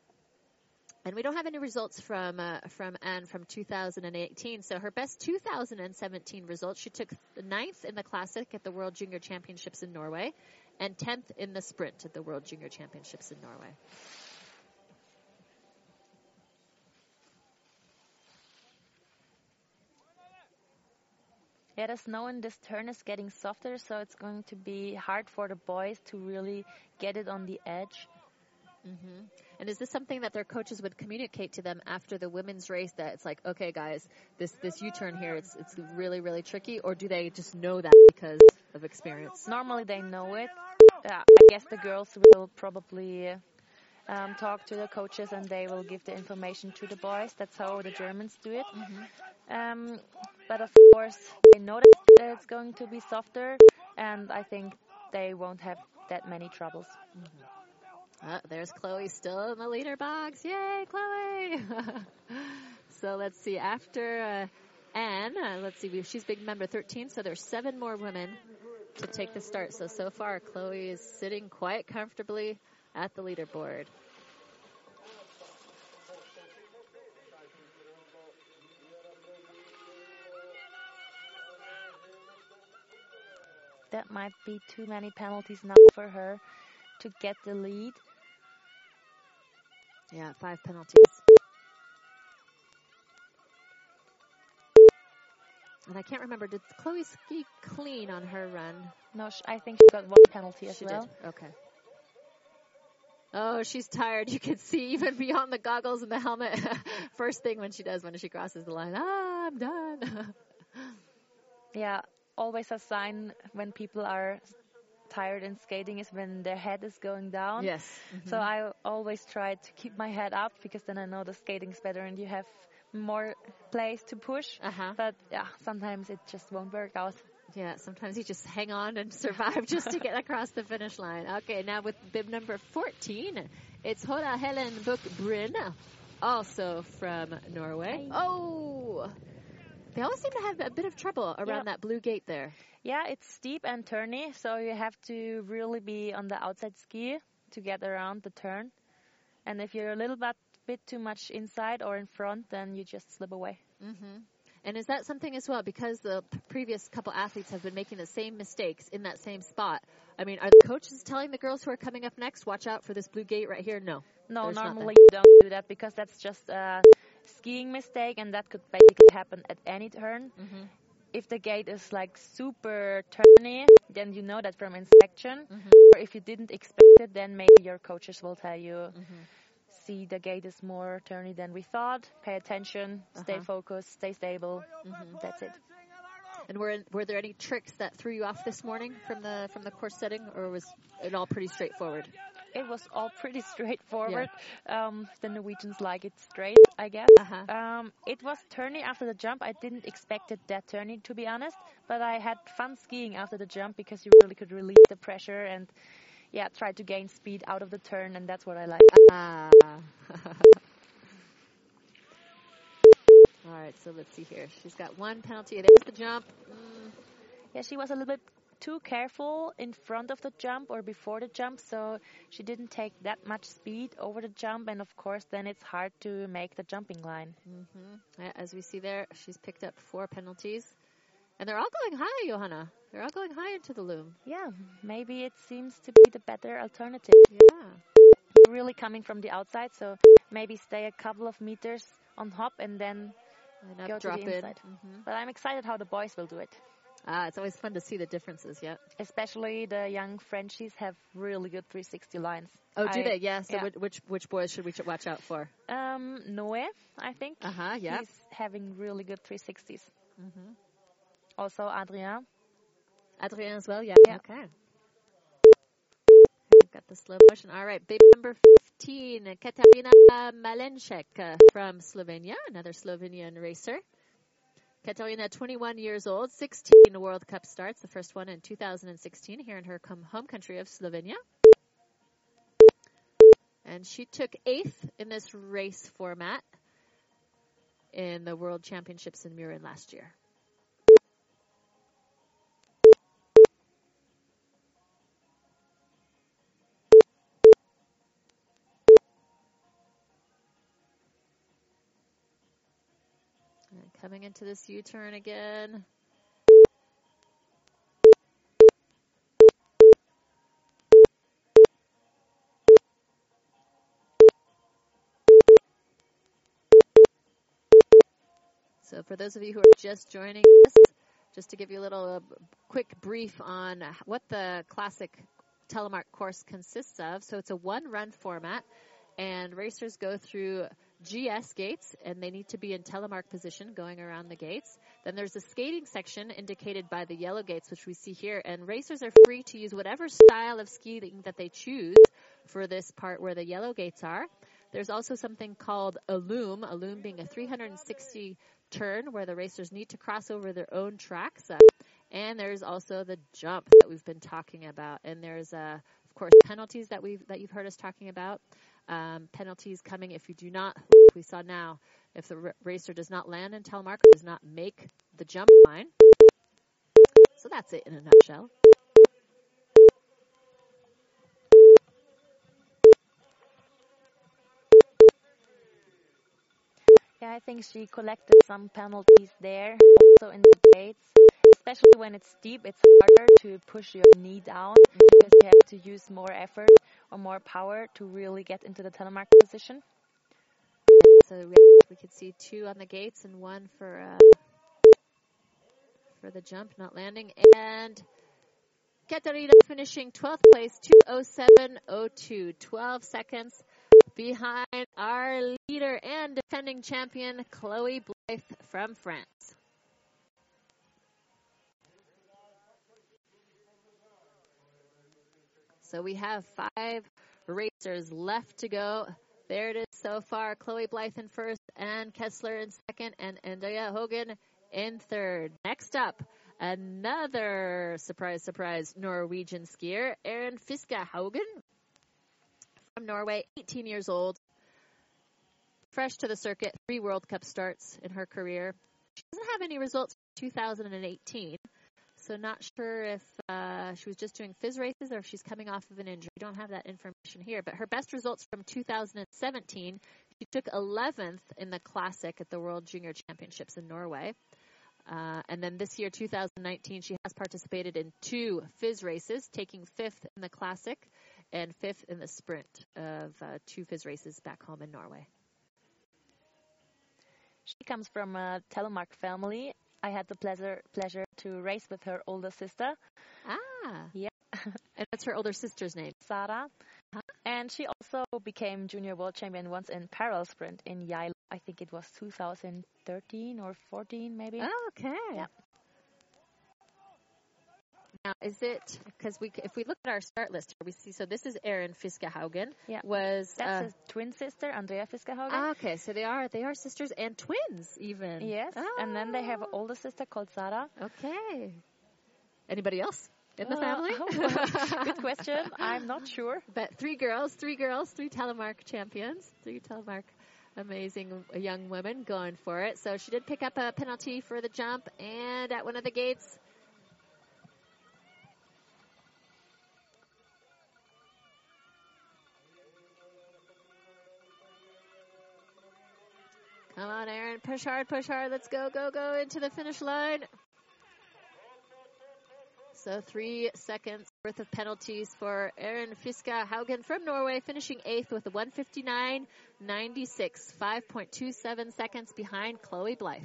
And we don't have any results from uh, from Anne from 2018. So her best 2017 results, she took ninth in the classic at the World Junior Championships in Norway, and 10th in the sprint at the World Junior Championships in Norway. Yeah, the snow in this turn is getting softer, so it's going to be hard for the boys to really get it on the edge. Mm-hmm. And is this something that their coaches would communicate to them after the women's race that it's like, okay, guys, this this U-turn here, it's it's really really tricky, or do they just know that because of experience? Normally they know it. Yeah, I guess the girls will probably um, talk to the coaches and they will give the information to the boys. That's how the Germans do it. Um, but of course, they know that it's going to be softer, and I think they won't have that many troubles. Uh, there's Chloe still in the leader box. Yay, Chloe! so let's see. After uh, Anne, uh, let's see. She's big member 13, so there's seven more women to take the start. So so far, Chloe is sitting quite comfortably at the leaderboard. That might be too many penalties now for her to get the lead. Yeah, five penalties. And I can't remember, did Chloe ski clean on her run? No, sh- I think she got one penalty as she well. did. Okay. Oh, she's tired. You can see even beyond the goggles and the helmet. First thing when she does when she crosses the line, ah, I'm done. Yeah, always a sign when people are tired in skating is when their head is going down. Yes. So I always try to keep my head up because then I know the skating's better and you have more place to push. Uh-huh. But yeah, sometimes it just won't work out. Yeah, sometimes you just hang on and survive just to get across the finish line. Okay, now with bib number 14, it's Hora Helen Book Bryn, also from Norway. Oh! They always seem to have a bit of trouble around Yeah. that blue gate there. Yeah, it's steep and turny, so you have to really be on the outside ski to get around the turn. And if you're a little bit, bit too much inside or in front, then you just slip away. Mm-hmm. And is that something as well? Because the previous couple athletes have been making the same mistakes in that same spot. I mean, are the coaches telling the girls who are coming up next, watch out for this blue gate right here? No. No, There's not that. normally you don't do that because that's just a skiing mistake and that could basically happen at any turn. Mm-hmm. If the gate is like super turny, then you know that from inspection. Mm-hmm. Or if you didn't expect it, then maybe your coaches will tell you, Mm-hmm. See, the gate is more turny than we thought. Pay attention, stay Uh-huh. focused, stay stable. That's it. And were were there any tricks that threw you off this morning from the from the course setting, or was it all pretty straightforward? It was all pretty straightforward. Um, the Norwegians like it straight, I guess. Uh-huh. Um, it was turny after the jump. I didn't expect it that turny, to be honest. But I had fun skiing after the jump because you really could release the pressure and, yeah, try to gain speed out of the turn, and that's what I like. Ah. all right, so let's see here. She's got one penalty. There's the jump. Mm, Yeah, she was a little bit too careful in front of the jump or before the jump, so she didn't take that much speed over the jump, and of course, then it's hard to make the jumping line. yeah, as we see there, she's picked up four penalties, and they're all going high, Johanna. They're all going high into the loom. Yeah, maybe it seems to be the better alternative. Yeah. Really coming from the outside, so maybe stay a couple of meters on hop and then And up, go to drop the in. inside. Mhm. But I'm excited how the boys will do it. Ah, it's always fun to see the differences. Yeah. Especially the young Frenchies have really good 360 lines. Oh, do I- they? Yeah. So yeah. Which, which which boys should we ch- watch out for? Um, Noé, I think. Uh huh. Yeah. He's having really good 360s. Also, Adrien. Adrien as well. Yeah. Yeah. Okay. We've got the slow motion. All right. Baby number 15, Katarina Malenchek uh, from Slovenia, another Slovenian racer. Katarina, 21 years old, 16 World Cup starts, the first one in 2016 here in her home country of Slovenia. And she took eighth in this race format in the World Championships in Murin last year. Coming into this U-turn again. So for those of you who are just joining us, just to give you a little uh, quick brief on what the classic telemark course consists of. So it's a one-run format, and racers go through GS gates, and they need to be in telemark position going around the gates. Then there's a skating section indicated by the yellow gates, which we see here, and racers are free to use whatever style of skiing that they choose for this part where the yellow gates are. There's also something called a loom, a loom being a 360 turn where the racers need to cross over their own tracks. Uh, and there's also the jump that we've been talking about. And there's, uh, of course, penalties that we've that you've heard us talking about. Um, penalties coming if you do not. We saw now if the racer does not land in telemark, does not make the jump line. So that's it in a nutshell. Yeah, I think she collected some penalties there, also in the gates. Especially when it's steep, it's harder to push your knee down because you have to use more effort or more power to really get into the telemark position. So we, could see two on the gates and one for uh, for the jump, not landing. And Katarina finishing 12th place, 207.02, 12 seconds behind our leader and defending champion, Chloe Blythe from France. So we have five racers left to go. There it is so far. Chloe Blythe in first, and Kessler in second, and Andrea Hogan in third. Next up, another surprise, surprise Norwegian skier, Erin Fiska Haugen from Norway, 18 years old, fresh to the circuit, three World Cup starts in her career. She doesn't have any results from 2018. So not sure if uh, she was just doing FIS races or if she's coming off of an injury. We don't have that information here. But her best results from 2017, she took 11th in the Classic at the World Junior Championships in Norway. Uh, and then this year, 2019, she has participated in two FIS races, taking fifth in the Classic and fifth in the sprint of uh, two FIS races back home in Norway. She comes from a Telemark family. I had the pleasure pleasure to race with her older sister, Ah. Yeah. and that's her older sister's name? Sara. Huh? And she also became junior world champion once in parallel sprint in Yale. I think it was 2013 or 14 maybe. Oh, okay. Yeah. Now, is it because we, if we look at our start list here, we see so this is Erin Fiskehaugen. Yeah. Was That's uh, his twin sister, Andrea Fiskehaugen. ah, okay, so they are they are sisters and twins even. yes. oh. And then they have an Oh, older sister called Sara. Okay. Anybody else in the Uh, family? oh, Good question. I'm not sure. But three girls, three girls, three telemark champions, three telemark amazing young women going for it. So she did pick up a penalty for the jump and at one of the gates. Come on, Aaron. Push hard, push hard. Let's go, go, go into the finish line. So three seconds worth of penalties for Aaron Fiska Haugen from Norway, finishing eighth with a 159.96, 5.27 seconds behind Chloe Blythe.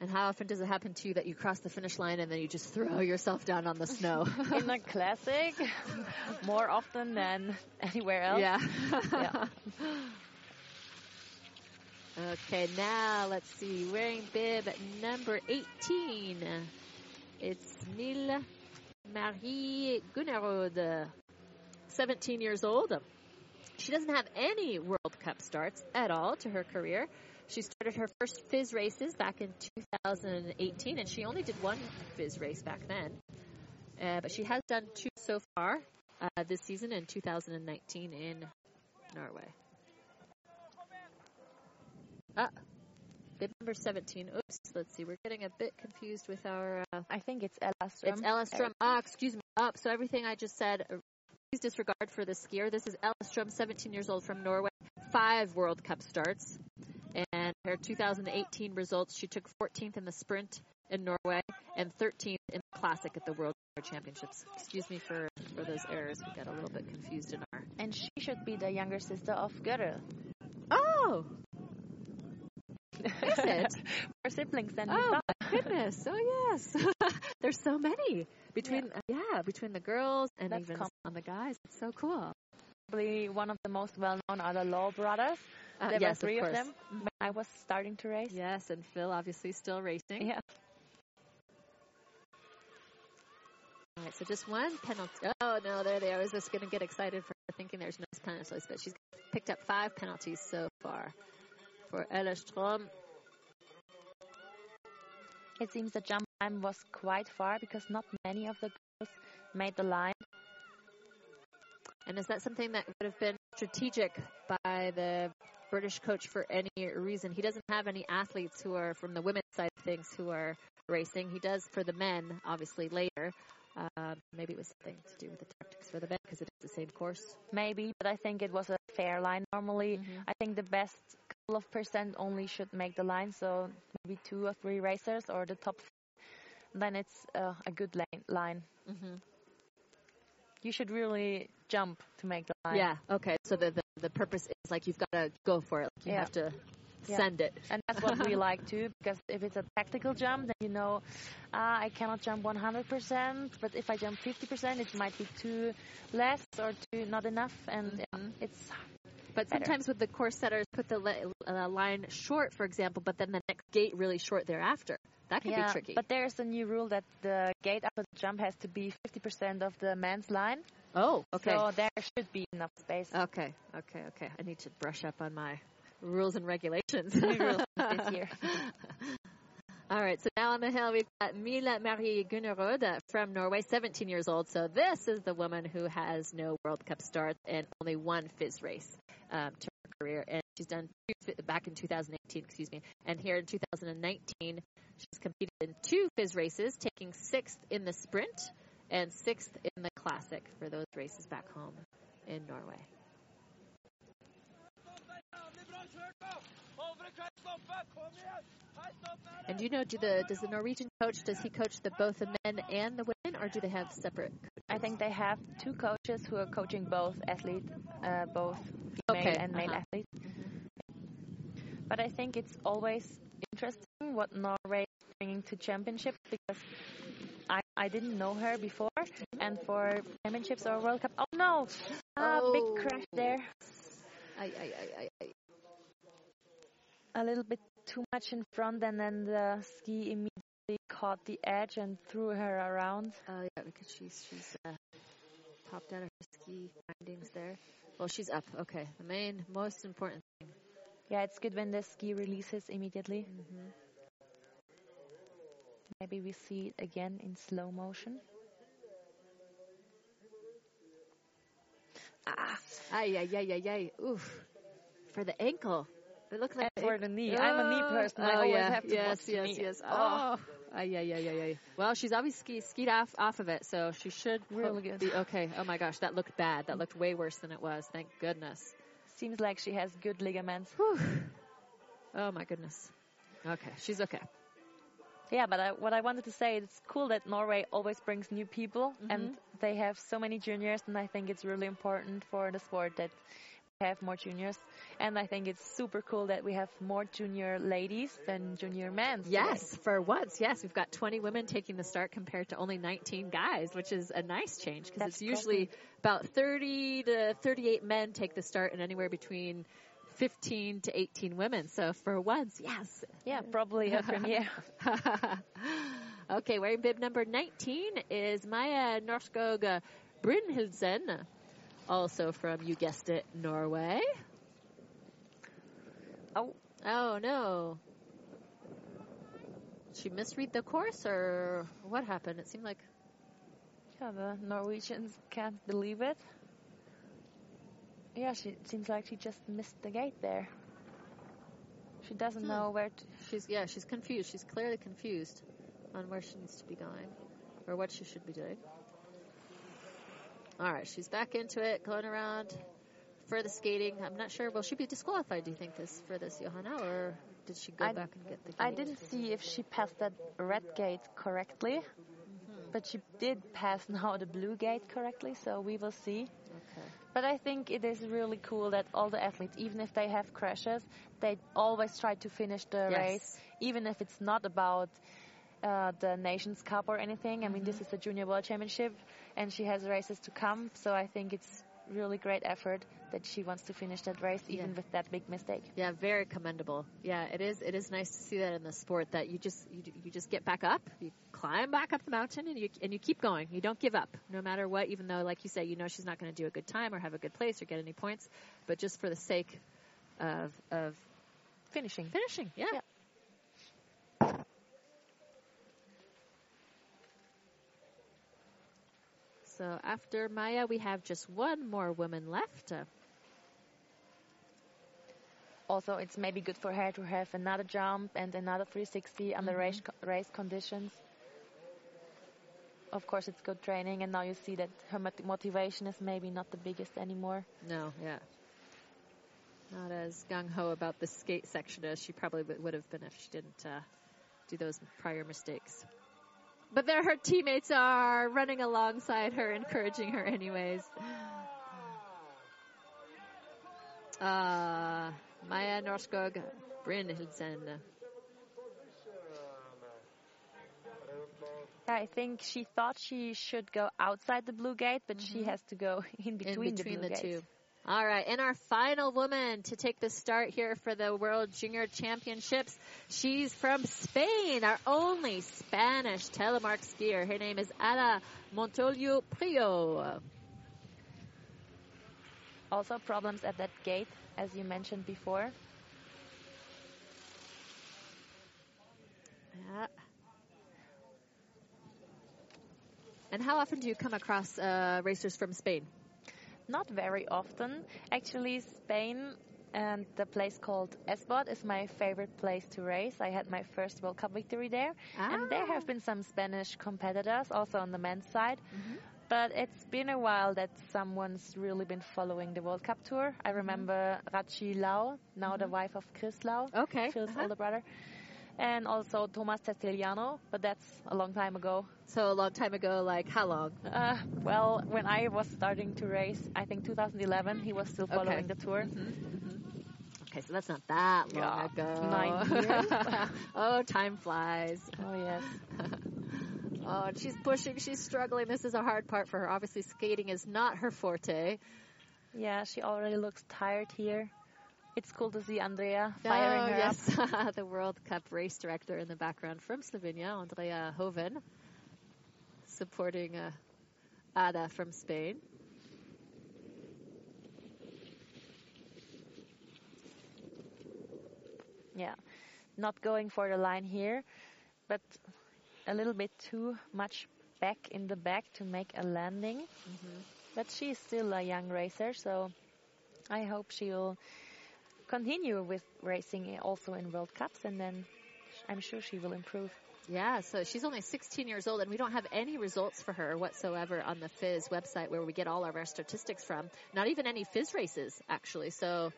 And how often does it happen to you that you cross the finish line and then you just throw yourself down on the snow? In a classic, more often than anywhere else. Yeah. Yeah. okay, now let's see. Wearing bib number 18. It's Nil Marie Gunnerud, 17 years old. She doesn't have any World Cup starts at all to her career. She started her first FIS races back in 2018, and she only did one FIS race back then. Uh, but she has done two so far uh, this season in 2019 in Norway. Ah, bib number 17. Oops, let's see. We're getting a bit confused with our. Uh, I think it's Ella Strum. it's Ella Strum. Ah, excuse me. Up. so everything I just said, uh, please disregard for the skier. This is Ella Strum, 17 years old from Norway. Five World Cup starts. Her 2018 results, she took 14th in the sprint in Norway and 13th in the classic at the World Championships. Excuse me for, for those errors. We got a little bit confused in our. And she should be the younger sister of Guro. Oh! Is it? More siblings than we Oh thought. goodness! Oh yes, there's so many between uh, yeah between the girls and That's even on the guys. It's so cool. Probably one of the most well-known are the Lau brothers. Uh, there yes, were three of, of, them when I was starting to race. Yes, and Phil obviously still racing. Yeah. All right, so just one penalty. Oh no, there they are. I was just going to get excited for thinking there's no penalties, but she's picked up five penalties so far for Ella Strom. It seems the jump time was quite far because not many of the girls made the line. And is that something that would have been strategic by the British coach for any reason? He doesn't have any athletes who are from the women's side of things who are racing. He does for the men, obviously, later. Um, maybe it was something to do with the tactics for the men because it is the same course. Maybe, but I think it was a fair line. Normally, Mhm. I think the best couple of percent only should make the line, so maybe two or three racers or the top. Then it's uh, a good lane, line. hmm You should really jump to make the line. Yeah. Okay. So the, the the purpose is like you've got to go for it. Like you Yeah. have to Yeah. send it. And that's what we like too, because if it's a tactical jump, then you know, uh, I cannot jump 100%, but if I jump 50%, it might be too less or too not enough, and yeah, Mhm. it's But better. sometimes with the course setters, put the li- uh, line short, for example, but then the next gate really short thereafter. That can yeah, be tricky. but there's a new rule that the gate after the jump has to be 50% of the man's line. Oh, okay. So there should be enough space. Okay, okay, okay. I need to brush up on my rules and regulations. This year. All right, so now on the hill we've got Mila Marie Gunnerud uh, from Norway, 17 years old. So this is the woman who has no World Cup starts and only one FIS race um, to her career, and she's done two back in 2018, excuse me, and here in 2019 she's competed in two FIS races, taking sixth in the sprint and sixth in the classic for those races back home in Norway. And do you know, do the does the Norwegian coach does he coach the both the men and the women, or do they have separate? Coaches? I think they have two coaches who are coaching both athletes, uh, both female Okay, and male uh-huh. athletes. But I think it's always interesting what Norway is bringing to championships because I, I didn't know her before, and for championships or World Cup, oh no, ah, Oh. big crash there, I, I, I, I, I. a little bit too much in front, and then the ski immediately caught the edge and threw her around. Oh yeah, because she's she's uh, popped out of her ski findings there. Well, she's up. Okay, the main most important thing. Yeah, it's good when the ski releases immediately. Mm-hmm. Maybe we see it again in slow motion. Ah, Ay ay ay ay ay. Oof, for the ankle. It looked like And for the knee. I'm a knee Oh, person. I Oh always yeah, have to yes, watch yes, knee. yes. Oh. Oh, ay ay ay ay ay. Well, she's obviously skied off off of it, so she should Really good. be okay. Oh my gosh, that looked bad. That looked way worse than it was. Thank goodness. Seems like she has good ligaments. Whew. Oh my goodness. Okay, she's okay. Yeah, but I, what I wanted to say, it's cool that Norway always brings new people, mm-hmm. and they have so many juniors, and I think it's really important for the sport that we have more juniors. And I think it's super cool that we have more junior ladies than junior men. today. Yes, for once, yes, we've got 20 women taking the start compared to only 19 guys, which is a nice change because it's usually about 30 to 38 men take the start and anywhere between 15 to 18 women. So for once, yes. Yeah, probably a premiere. okay, wearing bib number 19 is Maya Norskog Brynhildsen, also from, you guessed it, Norway. Oh. Oh, no. She misread the course, or what happened? It seemed like. Yeah, the Norwegians can't believe it. Yeah, she seems like she just missed the gate there. She doesn't Hmm. know where to. She's yeah, she's confused. She's clearly confused on where she needs to be going or what she should be doing. All right, she's back into it, going around for the skating. I'm not sure. Will she be disqualified? Do you think this for this, Johanna, or did she go I- back and get the? Gate? I didn't see if she passed that red gate correctly, but she did pass now the blue gate correctly, so we will see. Okay. But I think it is really cool that all the athletes, even if they have crashes, they always try to finish the Yes. race, even if it's not about uh, the Nations Cup or anything. I mean, this is the Junior World Championship, and she has races to come, so I think it's really great effort that she wants to finish that race, even Yeah. with that big mistake. Yeah, very commendable. Yeah, it is. It is nice to see that in the sport that you just you, you just get back up, you climb back up the mountain, and you and you keep going. You don't give up, no matter what. Even though, like you say, you know she's not going to do a good time or have a good place or get any points, but just for the sake of of Finishing. finishing. Yeah. Yeah. So after Maya, we have just one more woman left. Also, it's maybe good for her to have another jump and another 360 under Mm-hmm. race, co- race conditions. Of course, it's good training, and now you see that her motivation is maybe not the biggest anymore. no, yeah. Not as gung ho about the skate section as she probably would have been if she didn't uh, do those prior mistakes. But there her teammates are running alongside her, encouraging her anyways. Uh, Maya Norskog Brynhildsen. I think she thought she should go outside the blue gate, but she has to go in between, in between the, the, two. gates. All right, and our final woman to take the start here for the World Junior Championships. She's from Spain, our only Spanish telemark skier. Her name is Ada Montolio Prio. Also problems at that gate, as you mentioned before. Yeah. And how often do you come across uh, racers from Spain? Not very often. Actually, Spain and the place called Espot is my favorite place to race. I had my first World Cup victory there. And there Ah. have been some Spanish competitors also on the men's side. But it's been a while that someone's really been following the World Cup tour. I remember Rachi Lau, now the wife of Chris Lau, Okay. Phil's uh-huh. older brother. And also Thomas Testiliano, but that's a long time ago. So a long time ago, like how long? Uh, well, when I was starting to race, I think 2011, he was still following Okay. the tour. Okay, so that's not that long Yeah, ago. nine years. oh, time flies. Oh yes. Oh, and she's pushing, she's struggling. This is a hard part for her. Obviously, skating is not her forte. Yeah, she already looks tired here. It's cool to see Andrea firing oh, her yes, up. the World Cup race director in the background from Slovenia, Andrea Hoven, supporting uh, Ada from Spain. Yeah, not going for the line here, but a little bit too much back in the back to make a landing. But she's still a young racer, so I hope she'll continue with racing also in World Cups, and then I'm sure she will improve. Yeah, so she's only 16 years old, and we don't have any results for her whatsoever on the FIS website where we get all of our statistics from. Not even any FIS races, actually. So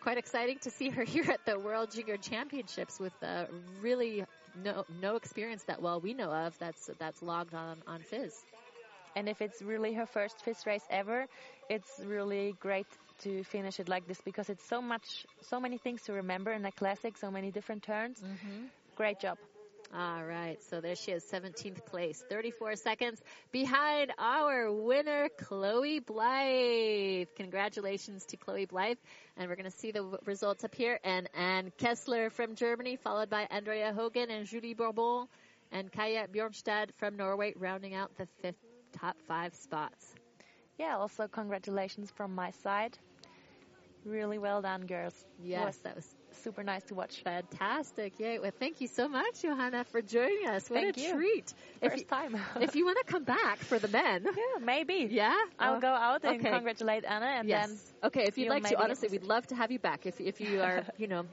quite exciting to see her here at the World Junior Championships with uh, really no no experience that well we know of that's that's logged on on FIS. And if it's really her first FIS race ever, it's really great to finish it like this because it's so much, so many things to remember in a classic, so many different turns. Mm-hmm. Great job. All right, so there she is, 17th place, 34 seconds behind our winner, Chloe Blythe. Congratulations to Chloe Blythe. And we're going to see the w- results up here. And Anne Kessler from Germany, followed by Andrea Hogan and Julie Bourbon, and Kaya Bjornstad from Norway, rounding out the fifth top five spots. Yeah, also congratulations from my side. Really well done, girls. Yes, Was that was super nice to watch. fantastic. Yay. Well, thank you so much, Johanna, for joining us. What Thank a you. treat. If First you, time. if you want to come back for the men. yeah, maybe. Yeah? I'll Oh, go out and okay. congratulate Anna, and yes. then okay, if you'd like to, honestly, we'd love to have you back. If if you are, you know,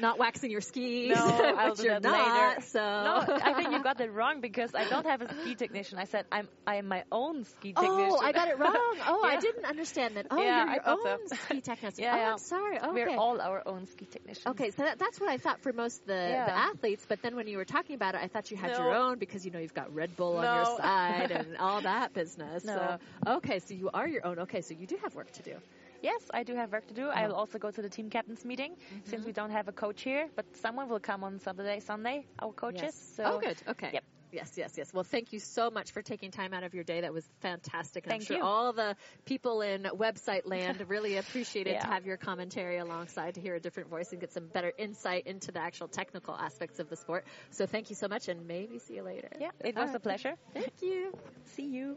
not waxing your skis, No, I'll do you're that not. later. So no, I think you got it wrong because I don't have a ski technician. I said I'm I am my own ski oh, technician. Oh, I got it wrong. Oh, I didn't understand that. Oh, Yeah, you're I your thought so. own ski technician. Yeah, oh, yeah. I'm sorry. Okay. We're all our own ski technicians. Okay, so that, that's what I thought for most of the, Yeah. the athletes, but then when you were talking about it, I thought you had No. your own because you know you've got Red Bull on your side and all that business. No. So okay, so you are your own. Okay, so you do have work to do. Yes, I do have work to do. I'll also go to the team captains meeting Mm-hmm. since we don't have a coach here, but someone will come on Saturday, Sunday, our coaches. Yes. So oh, good. Okay. Yep. Yes, yes, yes. Well, thank you so much for taking time out of your day. That was fantastic. And I'm Thank sure you. all the people in website land really appreciated to Yeah. have your commentary alongside to hear a different voice and get some better insight into the actual technical aspects of the sport. So thank you so much and maybe see you later. Yeah, it All was a pleasure. Thank you. See you.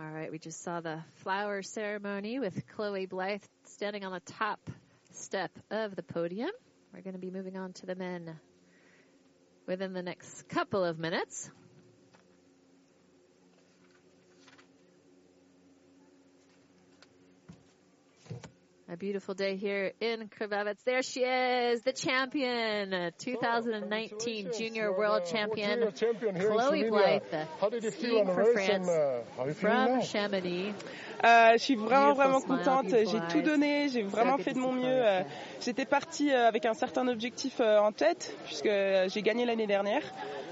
All right, we just saw the flower ceremony with Chloe Blythe standing on the top step of the podium. We're going to be moving on to the men within the next couple of minutes. Beautiful day here in Krvavec. There she is, the champion, 2019 Junior World Champion, Junior champion in Chloe. Blythe, How did you feel on race France and uh, from now? Chamonix. Euh, je suis vraiment vraiment contente. J'ai tout donné. J'ai vraiment fait de mon mieux. Euh, J'étais partie euh, avec un certain objectif euh, en tête puisque j'ai gagné l'année dernière.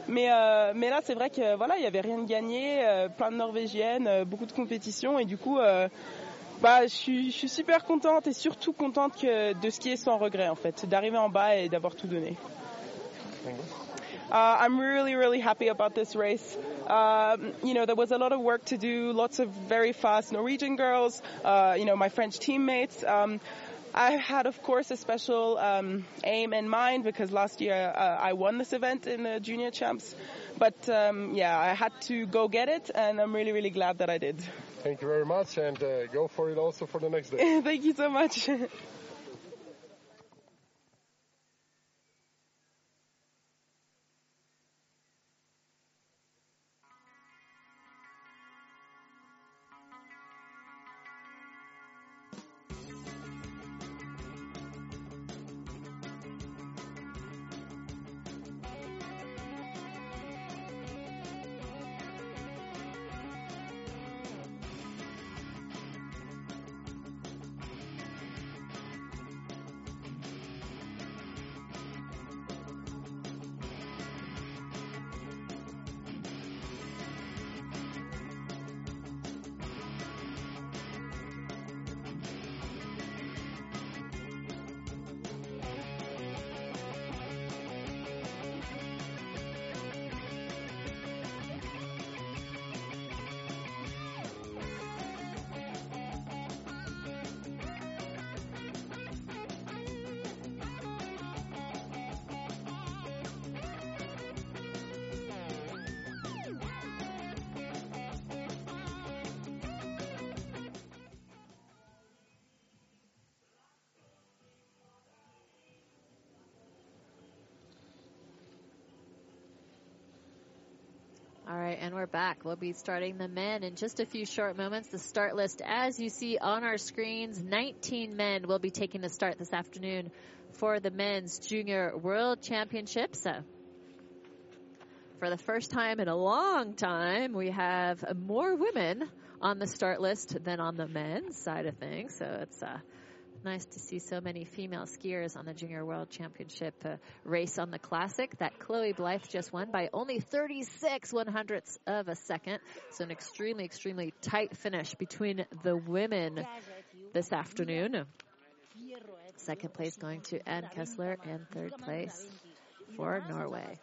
Mais euh, mais là c'est vrai que voilà il y avait rien de gagné, plein de Norvégiennes, beaucoup de compétitions et du coup euh, bah je suis je suis super contente et surtout contente que de skier sans regret en fait, d'arriver en bas et d'avoir tout donné. Uh, I'm really, really happy about this race. Um, you know, there was a lot of work to do, lots of very fast Norwegian girls, uh, you know, my French teammates. Um, I had, of course, a special um, aim in mind because last year uh, I won this event in the junior champs. But um, yeah, I had to go get it, and I'm really, really glad that I did. Thank you very much and uh, go for it also for the next day. Thank you so much. We'll be starting the men in just a few short moments. The start list, as you see on our screens, 19 men will be taking the start this afternoon for the men's junior world championships. Uh, for the first time in a long time, we have more women on the start list than on the men's side of things. So it's uh, nice to see so many female skiers on the Junior World Championship uh, race on the Classic that Chloe Blythe just won by only 36 one hundredths of a second. So an extremely, extremely tight finish between the women this afternoon. Second place going to Ann Kessler and third place for Norway.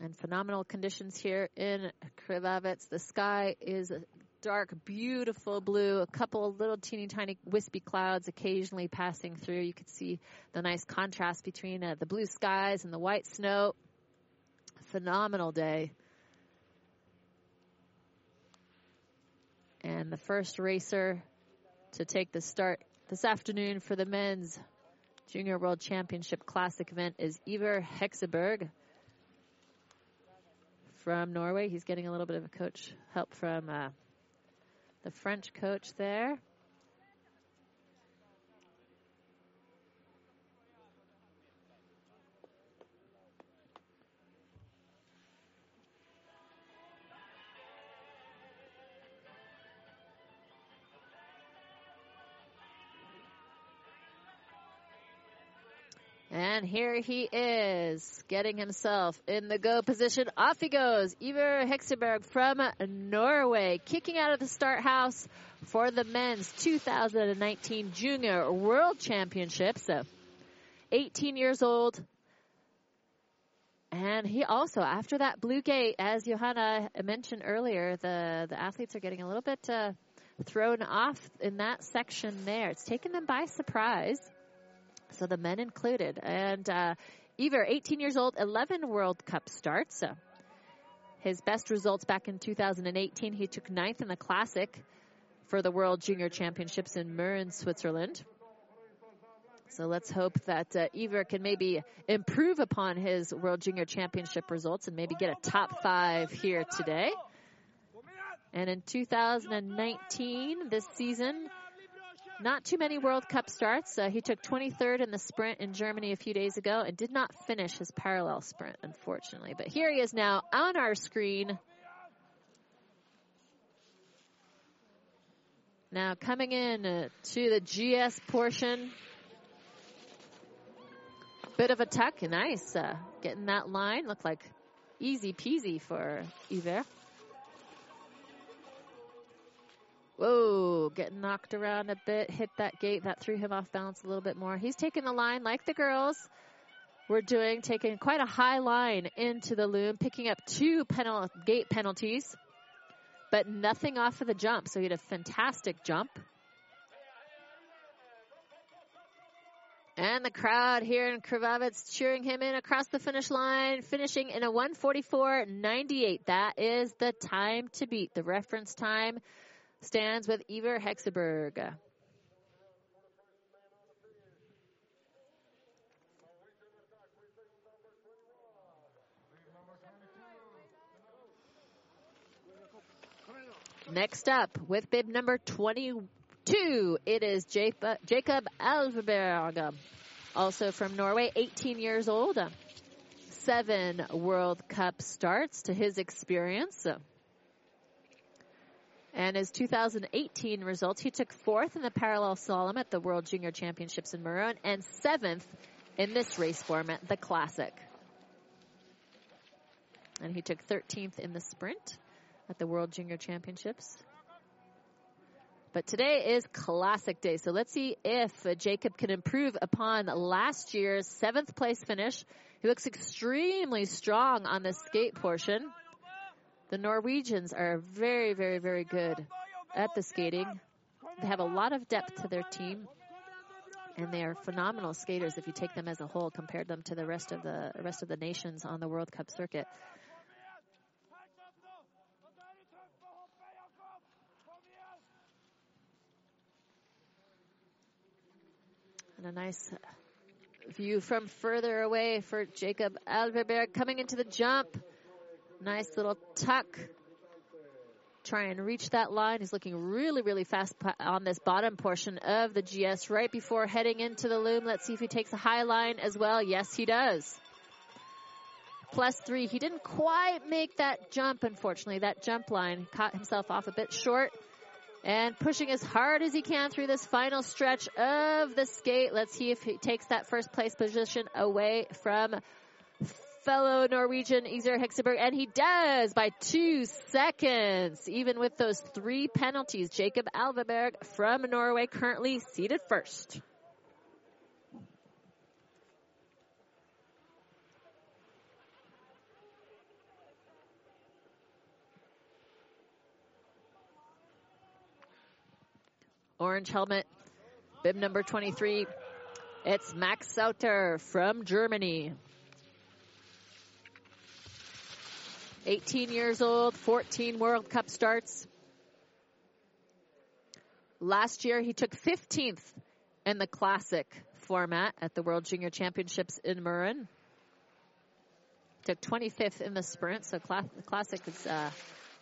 And phenomenal conditions here in Krvavec. The sky is a dark, beautiful blue, a couple of little teeny tiny wispy clouds occasionally passing through. You can see the nice contrast between uh, the blue skies and the white snow. Phenomenal day. And the first racer to take the start this afternoon for the men's Junior World Championship Classic event is Iver Hexeberg from Norway. He's getting a little bit of a coach help from uh, the French coach there. And here he is, getting himself in the go position. Off he goes. Iver Hekseberg from Norway, kicking out of the start house for the men's 2019 Junior World Championships. 18 years old. And he also, after that blue gate, as Johanna mentioned earlier, the, the athletes are getting a little bit uh, thrown off in that section there. It's taken them by surprise. So the men included. And uh, Iver, 18 years old, 11 World Cup starts. his best results back in 2018, he took ninth in the Classic for the World Junior Championships in Mürren, Switzerland. So let's hope that uh, can maybe improve upon his World Junior Championship results and maybe get a top five here today. And in 2019, this season, not too many World Cup starts. Uh, he took 23rd in the sprint in Germany a few days ago and did not finish his parallel sprint, unfortunately. But here he is now on our screen. Now coming in uh, to the GS portion. Bit of a tuck, nice. Uh, getting that line, looked like easy peasy for Iver. Whoa, getting knocked around a bit, hit that gate, that threw him off balance a little bit more. He's taking the line like the girls were doing, taking quite a high line into the loom, picking up two penal- gate penalties, but nothing off of the jump. So he had a fantastic jump. And the crowd here in Krvavec cheering him in across the finish line, finishing in a 144.98. That is the time to beat, the reference time stands with Iver Hekseberg. Next up, with bib number 22, it is Jacob Alverberg, also from Norway, 18 years old. Seven World Cup starts to his experience. And his 2018 results, he took fourth in the parallel slalom at the World Junior Championships in Mürren and seventh in this race format, the Classic. And he took 13th in the sprint at the World Junior Championships. But today is Classic Day, so let's see if Jacob can improve upon last year's seventh place finish. He looks extremely strong on the skate portion. The Norwegians are very, very, very good at the skating. They have a lot of depth to their team, and they are phenomenal skaters if you take them as a whole, compared them to the rest of the rest of the nations on the World Cup circuit. And a nice view from further away for Jacob Alverberg coming into the jump. Nice little tuck. Try and reach that line. He's looking really, really fast on this bottom portion of the GS right before heading into the loom. Let's see if he takes a high line as well. Yes, he does. Plus three. He didn't quite make that jump, unfortunately. That jump line caught himself off a bit short and pushing as hard as he can through this final stretch of the skate. Let's see if he takes that first place position away from fellow Norwegian Iver Hekseberg, and he does by two seconds, even with those three penalties. Jacob Alverberg from Norway currently seated first. Orange helmet, bib number 23. It's Max Sauter from Germany. 18 years old, 14 World Cup starts. Last year, he took 15th in the classic format at the World Junior Championships in Mürren. Took 25th in the sprint, so the classic is uh,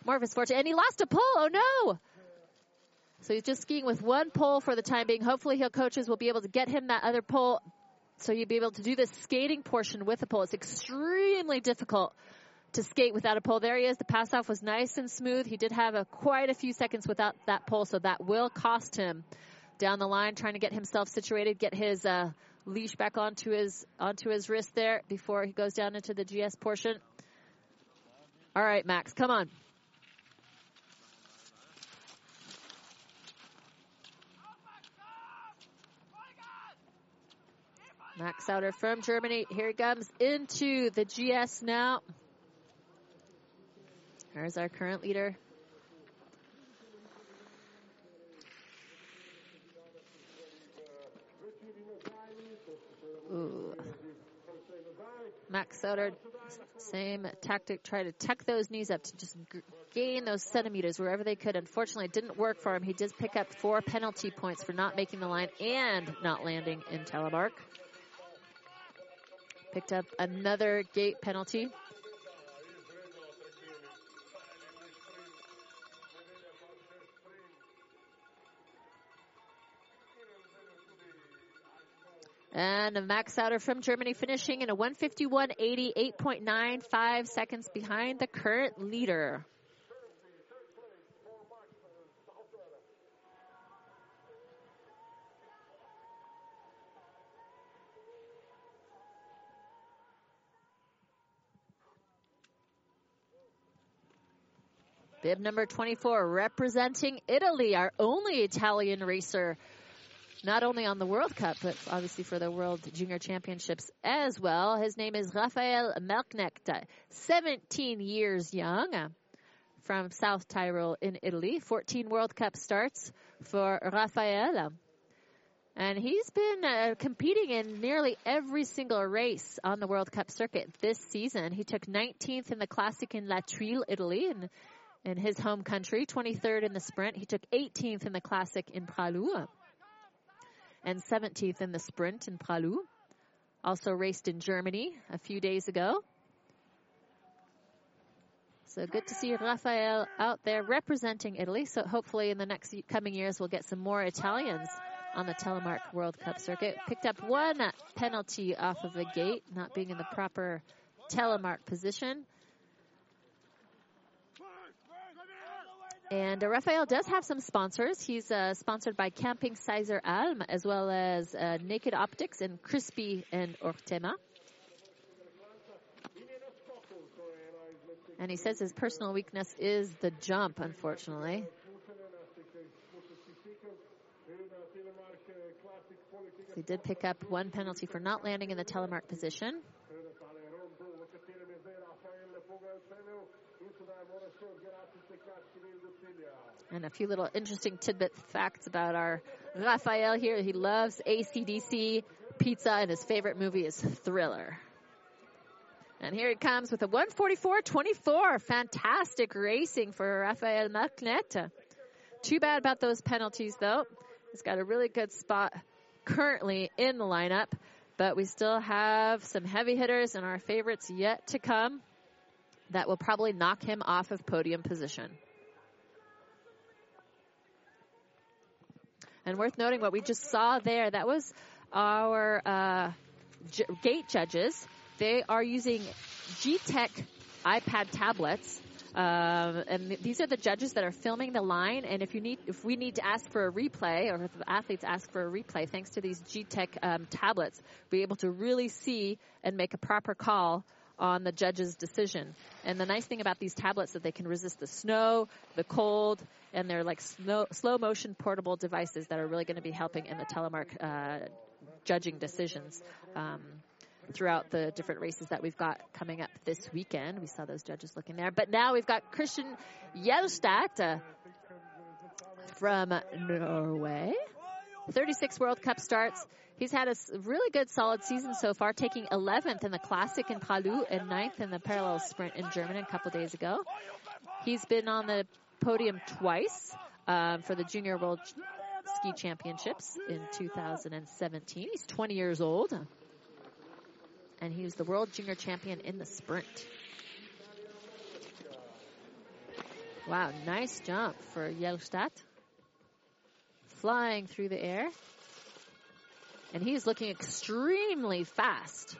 more of his forte. And he lost a pole. Oh no! So he's just skiing with one pole for the time being. Hopefully, he'll coaches will be able to get him that other pole, so you'll be able to do the skating portion with a pole. It's extremely difficult to skate without a pole. There he is. The pass off was nice and smooth. He did have a, quite a few seconds without that pole, so that will cost him down the line, trying to get himself situated, get his uh, leash back onto his onto his wrist there before he goes down into the GS portion. All right, Max, come on. Max Sauter from Germany. Here he comes into the GS now. There's our current leader. Ooh. Max Sauter, same tactic, try to tuck those knees up to just g- gain those centimeters wherever they could. Unfortunately, it didn't work for him. He did pick up four penalty points for not making the line and not landing in telemark. Picked up another gate penalty. And Max Sauter from Germany finishing in a 151.80, 8.95 seconds behind the current leader. Bib number 24 representing Italy, our only Italian racer, not only on the World Cup, but obviously for the World Junior Championships as well. His name is Rafael Melknecht, 17 years young from South Tyrol in Italy. 14 World Cup starts for Rafael. And he's been uh, competing in nearly every single race on the World Cup circuit this season. He took 19th in the Classic in La Thuile, Italy, and in his home country, 23rd in the sprint. He took 18th in the classic in Pra Loup and 17th in the sprint in Pra Loup. Also raced in Germany a few days ago. So good to see Rafael out there representing Italy. So hopefully in the next coming years we'll get some more Italians on the Telemark World Cup circuit. Picked up one penalty off of a gate, not being in the proper telemark position. And uh, Rafael does have some sponsors. He's uh, sponsored by Camping Seiser Alm as well as uh, Naked Optics and Crispi and Ortema. And he says his personal weakness is the jump, unfortunately. He did pick up one penalty for not landing in the telemark position. And a few little interesting tidbit facts about our Raphael here. He loves ACDC pizza, and his favorite movie is Thriller. And here he comes with a 144-24. Fantastic racing for Rafael Melknecht. Too bad about those penalties, though. He's got a really good spot currently in the lineup, but we still have some heavy hitters and our favorites yet to come that will probably knock him off of podium position. And worth noting what we just saw there, that was our uh, j- gate judges. They are using G-Tech iPad tablets. Um, and th- these are the judges that are filming the line. And if you need, if we need to ask for a replay, or if the athletes ask for a replay, thanks to these G-Tech um, tablets, be able to really see and make a proper call on the judge's decision. And the nice thing about these tablets is that they can resist the snow, the cold, and they're like snow, slow motion portable devices that are really going to be helping in the telemark uh, judging decisions. Um, throughout the different races that we've got coming up this weekend. We saw those judges looking there. But now we've got Christian Jelstad uh, from Norway. 36 World Cup starts. He's had a really good solid season so far, taking 11th in the Classic in Palu and 9th in the parallel sprint in Germany a couple days ago. He's been on the podium twice um, for the Junior World Ski Championships in 2017. He's 20 years old. And he was the world junior champion in the sprint. Wow, nice jump for Jelstad. Flying through the air. And he's looking extremely fast.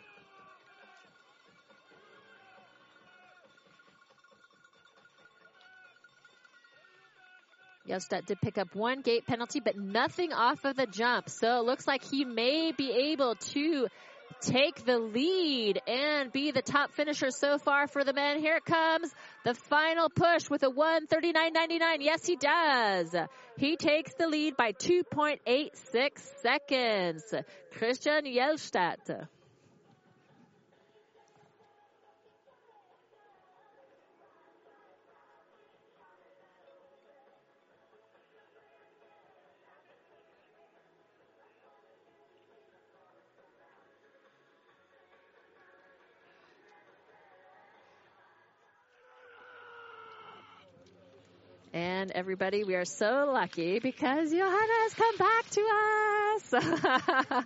Jelstad did pick up one gate penalty, but nothing off of the jump. So it looks like he may be able to take the lead and be the top finisher so far for the men. Here it comes. The final push with a 139.99. Yes, he does. He takes the lead by 2.86 seconds. Christian Jelstad. And everybody, we are so lucky because Johanna has come back to us.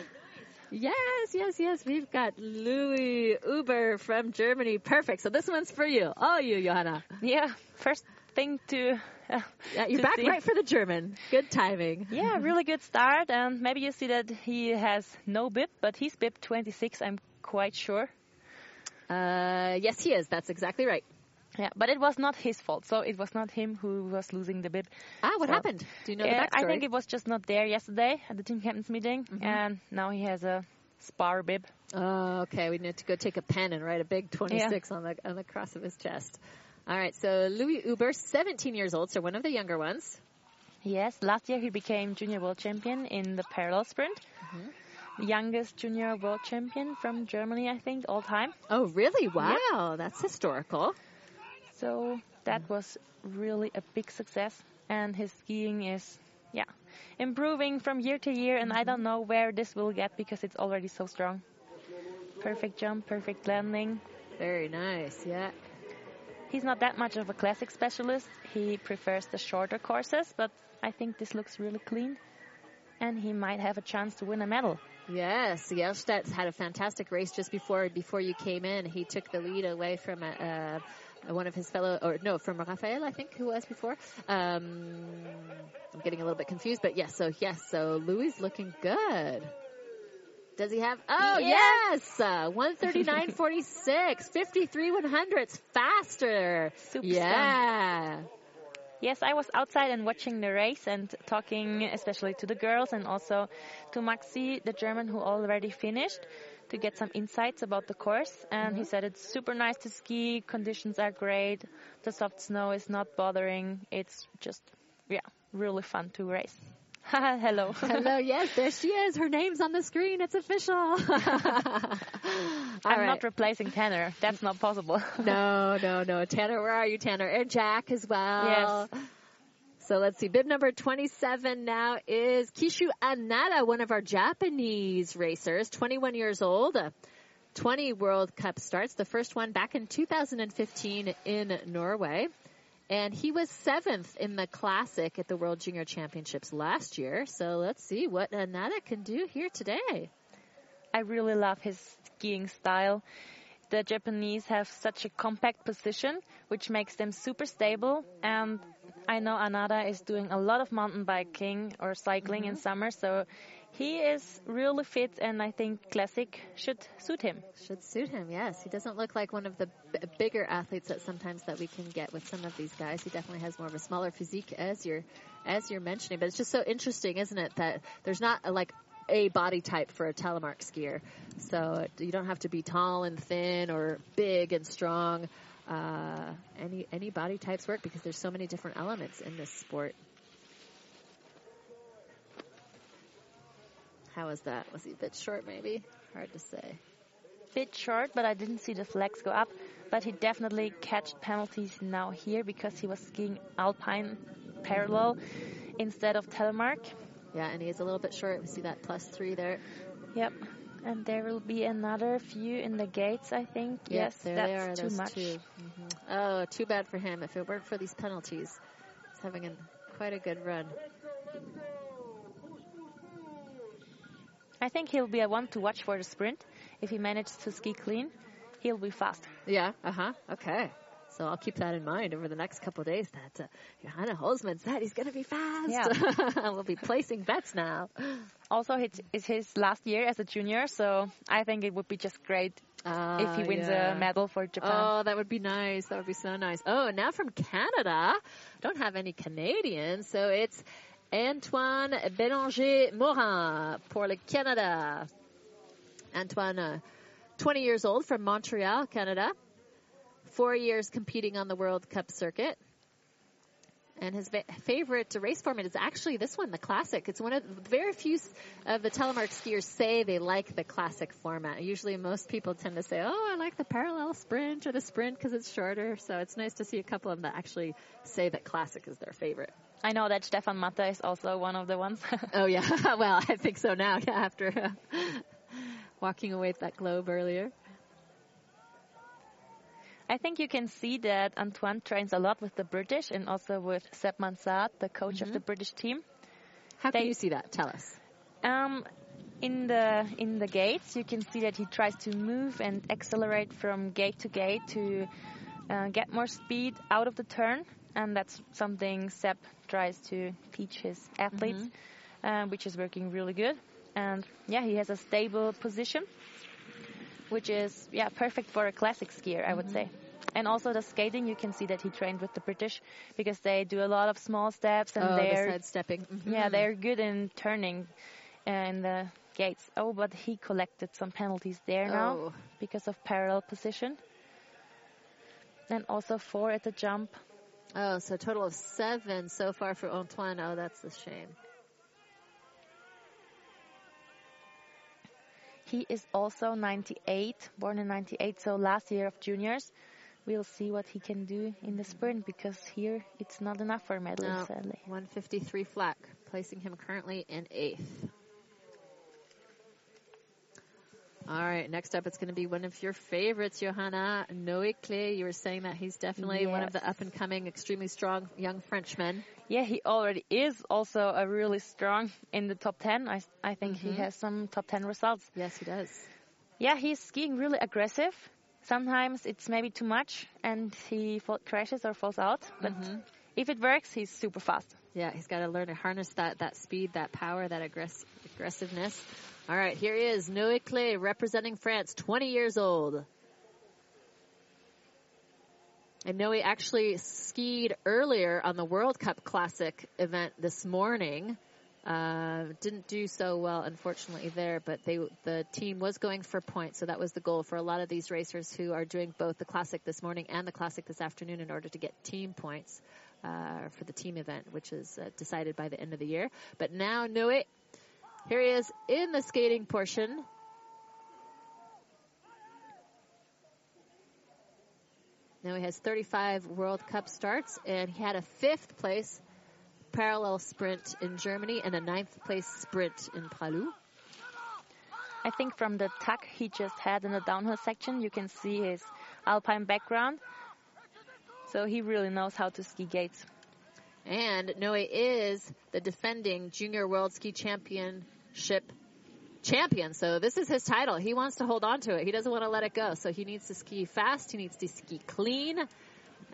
yes, yes, yes. We've got Louis Uber from Germany. Perfect. So this one's for you. All you, Johanna. Yeah, first thing to. Uh, Yeah, you're to back see. right for the German. Good timing. Yeah, really good start. And maybe you see that he has no bib, but he's bib 26, I'm quite sure. Uh, yes, he is. That's exactly right. Yeah, but it was not his fault. So it was not him who was losing the bib. Ah, what So- happened? Do you know the backstory? I think it was just not there yesterday at the team captains meeting, and now he has a spar bib. Oh, okay. We need to go take a pen and write a big 26 on the on the cross of his chest. All right. So Louis Uber, 17 years old, so one of the younger ones. Yes, last year he became junior world champion in the parallel sprint. Mm-hmm. Youngest junior world champion from Germany, I think, all time. Oh, really? Wow, that's historical. So that was really a big success, and his skiing is, yeah, improving from year to year. And I don't know where this will get because it's already so strong. Perfect jump, perfect landing. Very nice. Yeah. He's not that much of a classic specialist. He prefers the shorter courses, but I think this looks really clean, and he might have a chance to win a medal. Yes, Jelstad had a fantastic race just before before you came in. He took the lead away from uh, uh, one of his fellow, or no, from Rafael, I think, who was before. Um, I'm getting a little bit confused, but yes. So yes, so Louis looking good. Does he have? Oh Yeah. yes, uh, 139.46, 53 one hundredths faster. Super yeah. Yes, I was outside and watching the race and talking especially to the girls and also to Maxi, the German who already finished, to get some insights about the course. And he mm-hmm. said it's super nice to ski, conditions are great, the soft snow is not bothering, it's just, yeah, really fun to race. Hello. Hello, yes, there she is. Her name's on the screen. It's official. I'm right. not replacing Tanner. That's not possible. No, no, no. Tanner, where are you, Tanner? And Jack as well. Yes. So let's see. Bib number 27 now is Kishu Anada, one of our Japanese racers, 21 years old. uh, 20 World Cup starts. The first one back in 2015 in Norway. And he was seventh in the classic at the World Junior Championships last year. So let's see what Anada can do here today. I really love his skiing style. The Japanese have such a compact position, which makes them super stable. And I know Anada is doing a lot of mountain biking or cycling in mm-hmm. summer, so he is really fit, and I think classic should suit him. Should suit him, yes. He doesn't look like one of the b- bigger athletes that sometimes that we can get with some of these guys. He definitely has more of a smaller physique, as you're as you're mentioning. But it's just so interesting, isn't it, that there's not a, like a body type for a telemark skier. So you don't have to be tall and thin or big and strong. Uh, any any body types work because there's so many different elements in this sport. How was that? Was he a bit short, maybe? Hard to say. Bit short, but I didn't see the flags go up. But he definitely catched penalties now here because he was skiing alpine parallel instead of telemark. Yeah, and he is a little bit short. We see that plus three there. Yep. And there will be another few in the gates, I think. Yes, there that's they are. too much. Two. Mhm. Oh, too bad for him. If it weren't for these penalties, he's having a, quite a good run. I think he'll be a one to watch for the sprint. If he manages to ski clean, he'll be fast. Yeah. Uh huh. Okay. So I'll keep that in mind over the next couple of days that uh, Johanna Holzman said he's going to be fast. Yeah. we'll be placing bets now. Also, it's, it's his last year as a junior, so I think it would be just great if he wins Ah, yeah. a medal for Japan. Oh, that would be nice. That would be so nice. Oh, now from Canada. Don't have any Canadians, so it's Antoine Bélanger Morin pour le Canada. Antoine, uh, 20 years old from Montreal, Canada. Four years competing on the World Cup circuit. And his va- favorite race format is actually this one, the classic. It's one of very few of the telemark skiers say they like the classic format. Usually, most people tend to say, "Oh, I like the parallel sprint or the sprint because it's shorter." So it's nice to see a couple of them that actually say that classic is their favorite. I know that Stefan Matter is also one of the ones. Oh yeah, well I think so now. Yeah, after uh, walking away with that globe earlier. I think you can see that Antoine trains a lot with the British and also with Seb Mansard, the coach of the British team. How can you see that? Tell us. Um, in the in the gates, you can see that he tries to move and accelerate from gate to gate to uh, get more speed out of the turn, and that's something Seb tries to teach his athletes, uh, which is working really good. And yeah, he has a stable position, which is yeah perfect for a classic skier, I would say. And also the skating, you can see that he trained with the British because they do a lot of small steps and oh, they're sidestepping. Mhm. yeah, they're good in turning and the gates. Oh, but he collected some penalties there now Oh. because of parallel position. And also four at the jump. Oh, so a total of seven so far for Antoine. Oh, that's a shame. He is also 98, born in 98, so last year of juniors. We'll see what he can do in the sprint because here it's not enough for medal, No, sadly. 153 flat, placing him currently in eighth. All right, next up it's going to be one of your favorites, Johanna Clay. You were saying that he's definitely one of the up and coming, extremely strong young Frenchmen. Yeah, he already is also a really strong in the top 10. I, I think he mm-hmm. has some top 10 results. Yes, he does. Yeah, he's skiing really aggressive. Sometimes it's maybe too much and he fall, crashes or falls out. But mm-hmm. if it works, he's super fast. Yeah, he's got to learn to harness that, that speed, that power, that aggress- aggressiveness. All right, here he is, Noe Clay, representing France, 20 years old. And Noe actually skied earlier on the World Cup Classic event this morning. Uh, didn't do so well, unfortunately, there, but they the team was going for points, so that was the goal for a lot of these racers who are doing both the Classic this morning and the Classic this afternoon in order to get team points uh, for the team event, which is uh, decided by the end of the year. But now Noe, here he is in the skating portion. Now he has 35 World Cup starts, and he had a fifth place parallel sprint in Germany and a ninth place sprint in Pra Loup. I think from the tuck he just had in the downhill section, you can see his alpine background. So he really knows how to ski gates. And Noe is the defending Junior World Ski Championship champion. So this is his title. He wants to hold on to it. He doesn't want to let it go. So he needs to ski fast. He needs to ski clean.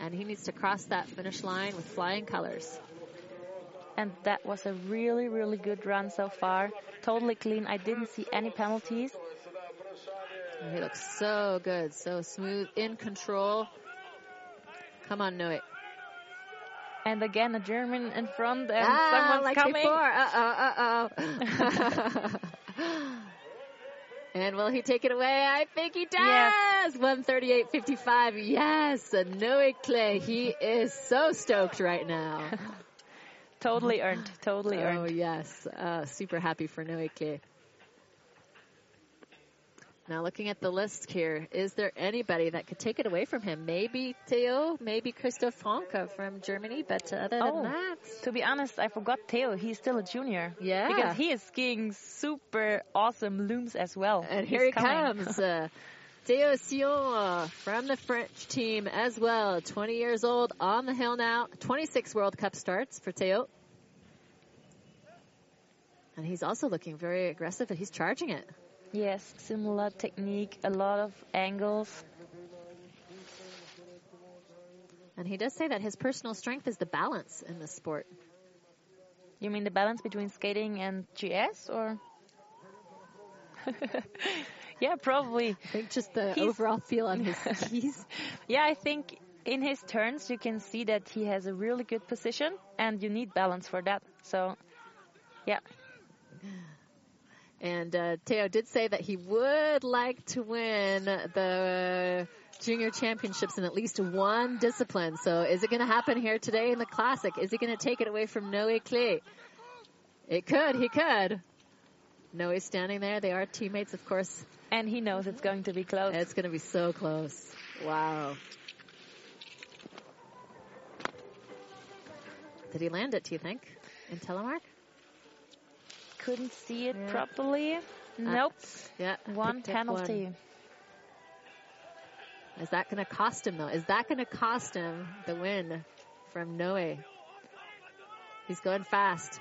And he needs to cross that finish line with flying colors. And that was a really, really good run so far. Totally clean. I didn't see any penalties. He looks so good, so smooth, in control. Come on, Noe. And again, a German in front and ah, someone's like coming. before. Uh oh, uh oh. and will he take it away? I think he does. Yes. 138.55. Yes, Noe Clay. He is so stoked right now. Totally earned. Totally oh earned. Oh, yes, uh, super happy for Clay. Now looking at the list here, is there anybody that could take it away from him? Maybe Theo, maybe Christoph Franke from Germany, but other than Oh. that, To be honest, I forgot Theo. He's still a junior. Yeah. Because he is skiing super awesome looms as well. And He's here he coming. comes. Uh, Theo Sillon from the French team as well. 20 years old on the hill now. 26 World Cup starts for Theo. And he's also looking very aggressive and he's charging it. Yes, similar technique, a lot of angles. And he does say that his personal strength is the balance in this sport. You mean the balance between skating and GS, or? yeah, probably. I think just the He's- overall feel on his skis. Yeah, I think in his turns you can see that he has a really good position, and you need balance for that. So, yeah, And uh, Theo did say that he would like to win the junior championships in at least one discipline. So is it going to happen here today in the classic? Is he going to take it away from Noe Clay? It could. He could. Noe's standing there. They are teammates, of course. And he knows it's going to be close. It's going to be so close. Wow. Did he land it, do you think, in telemark? Couldn't see it Yeah. properly. Uh, nope. Yeah. One penalty. one. Is that going to cost him, though? Is that going to cost him the win from Noe? He's going fast.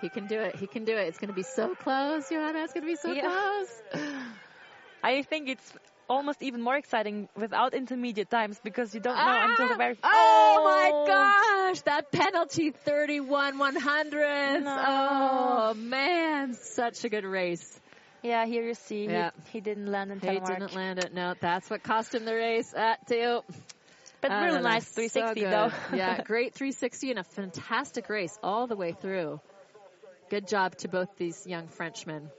He can do it. He can do it. It's going to be so close, Johanna. It's going to be so Yeah. close. I think it's almost even more exciting without intermediate times because you don't know until the ah! very. Oh, my oh. gosh! That penalty 31 100. No. Oh man, such a good race. Yeah, here you see Yeah. he, he didn't land in He didn't land it. No, that's what cost him the race. At two. But really nice 360 So though. yeah, great 360 and a fantastic race all the way through. Good job to both these young Frenchmen.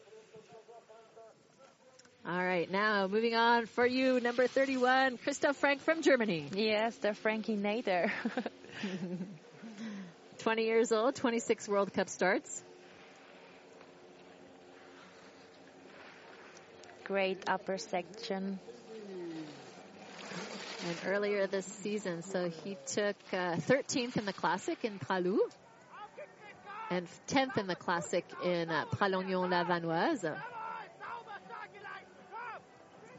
All right, now moving on for you, number 31, Christoph Frank from Germany. yes, the Frankie Nader. 20 years old, 26 World Cup starts. Great upper section. And earlier this season, so he took uh, 13th in the Classic in Pra Loup and 10th in the Classic in uh, Pralognan-la-Vanoise.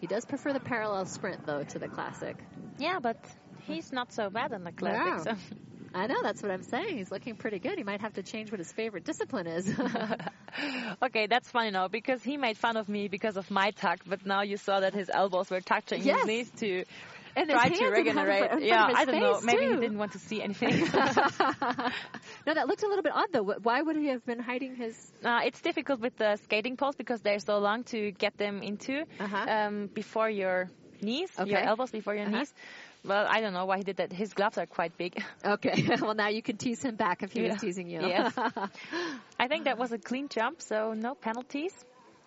He does prefer the parallel sprint, though, to the Classic. Yeah, but he's not so bad in the classic. So. I know, that's what I'm saying. He's looking pretty good. He might have to change what his favorite discipline is. okay, that's funny now because he made fun of me because of my tuck, but now you saw that his elbows were touching Yes. his knees to and try to in front of- regenerate. yeah, I don't know. Maybe too. he didn't want to see anything. no, that looked a little bit odd, though. Why would he have been hiding his... uh, it's difficult with the skating poles because they're so long to get them into Uh-huh. um, before your knees, your elbows before your Uh-huh. knees. Well, I don't know why he did that. His gloves are quite big. Okay, well, now you can tease him back if he Yeah. was teasing you. Yes. I think that was a clean jump, so no penalties.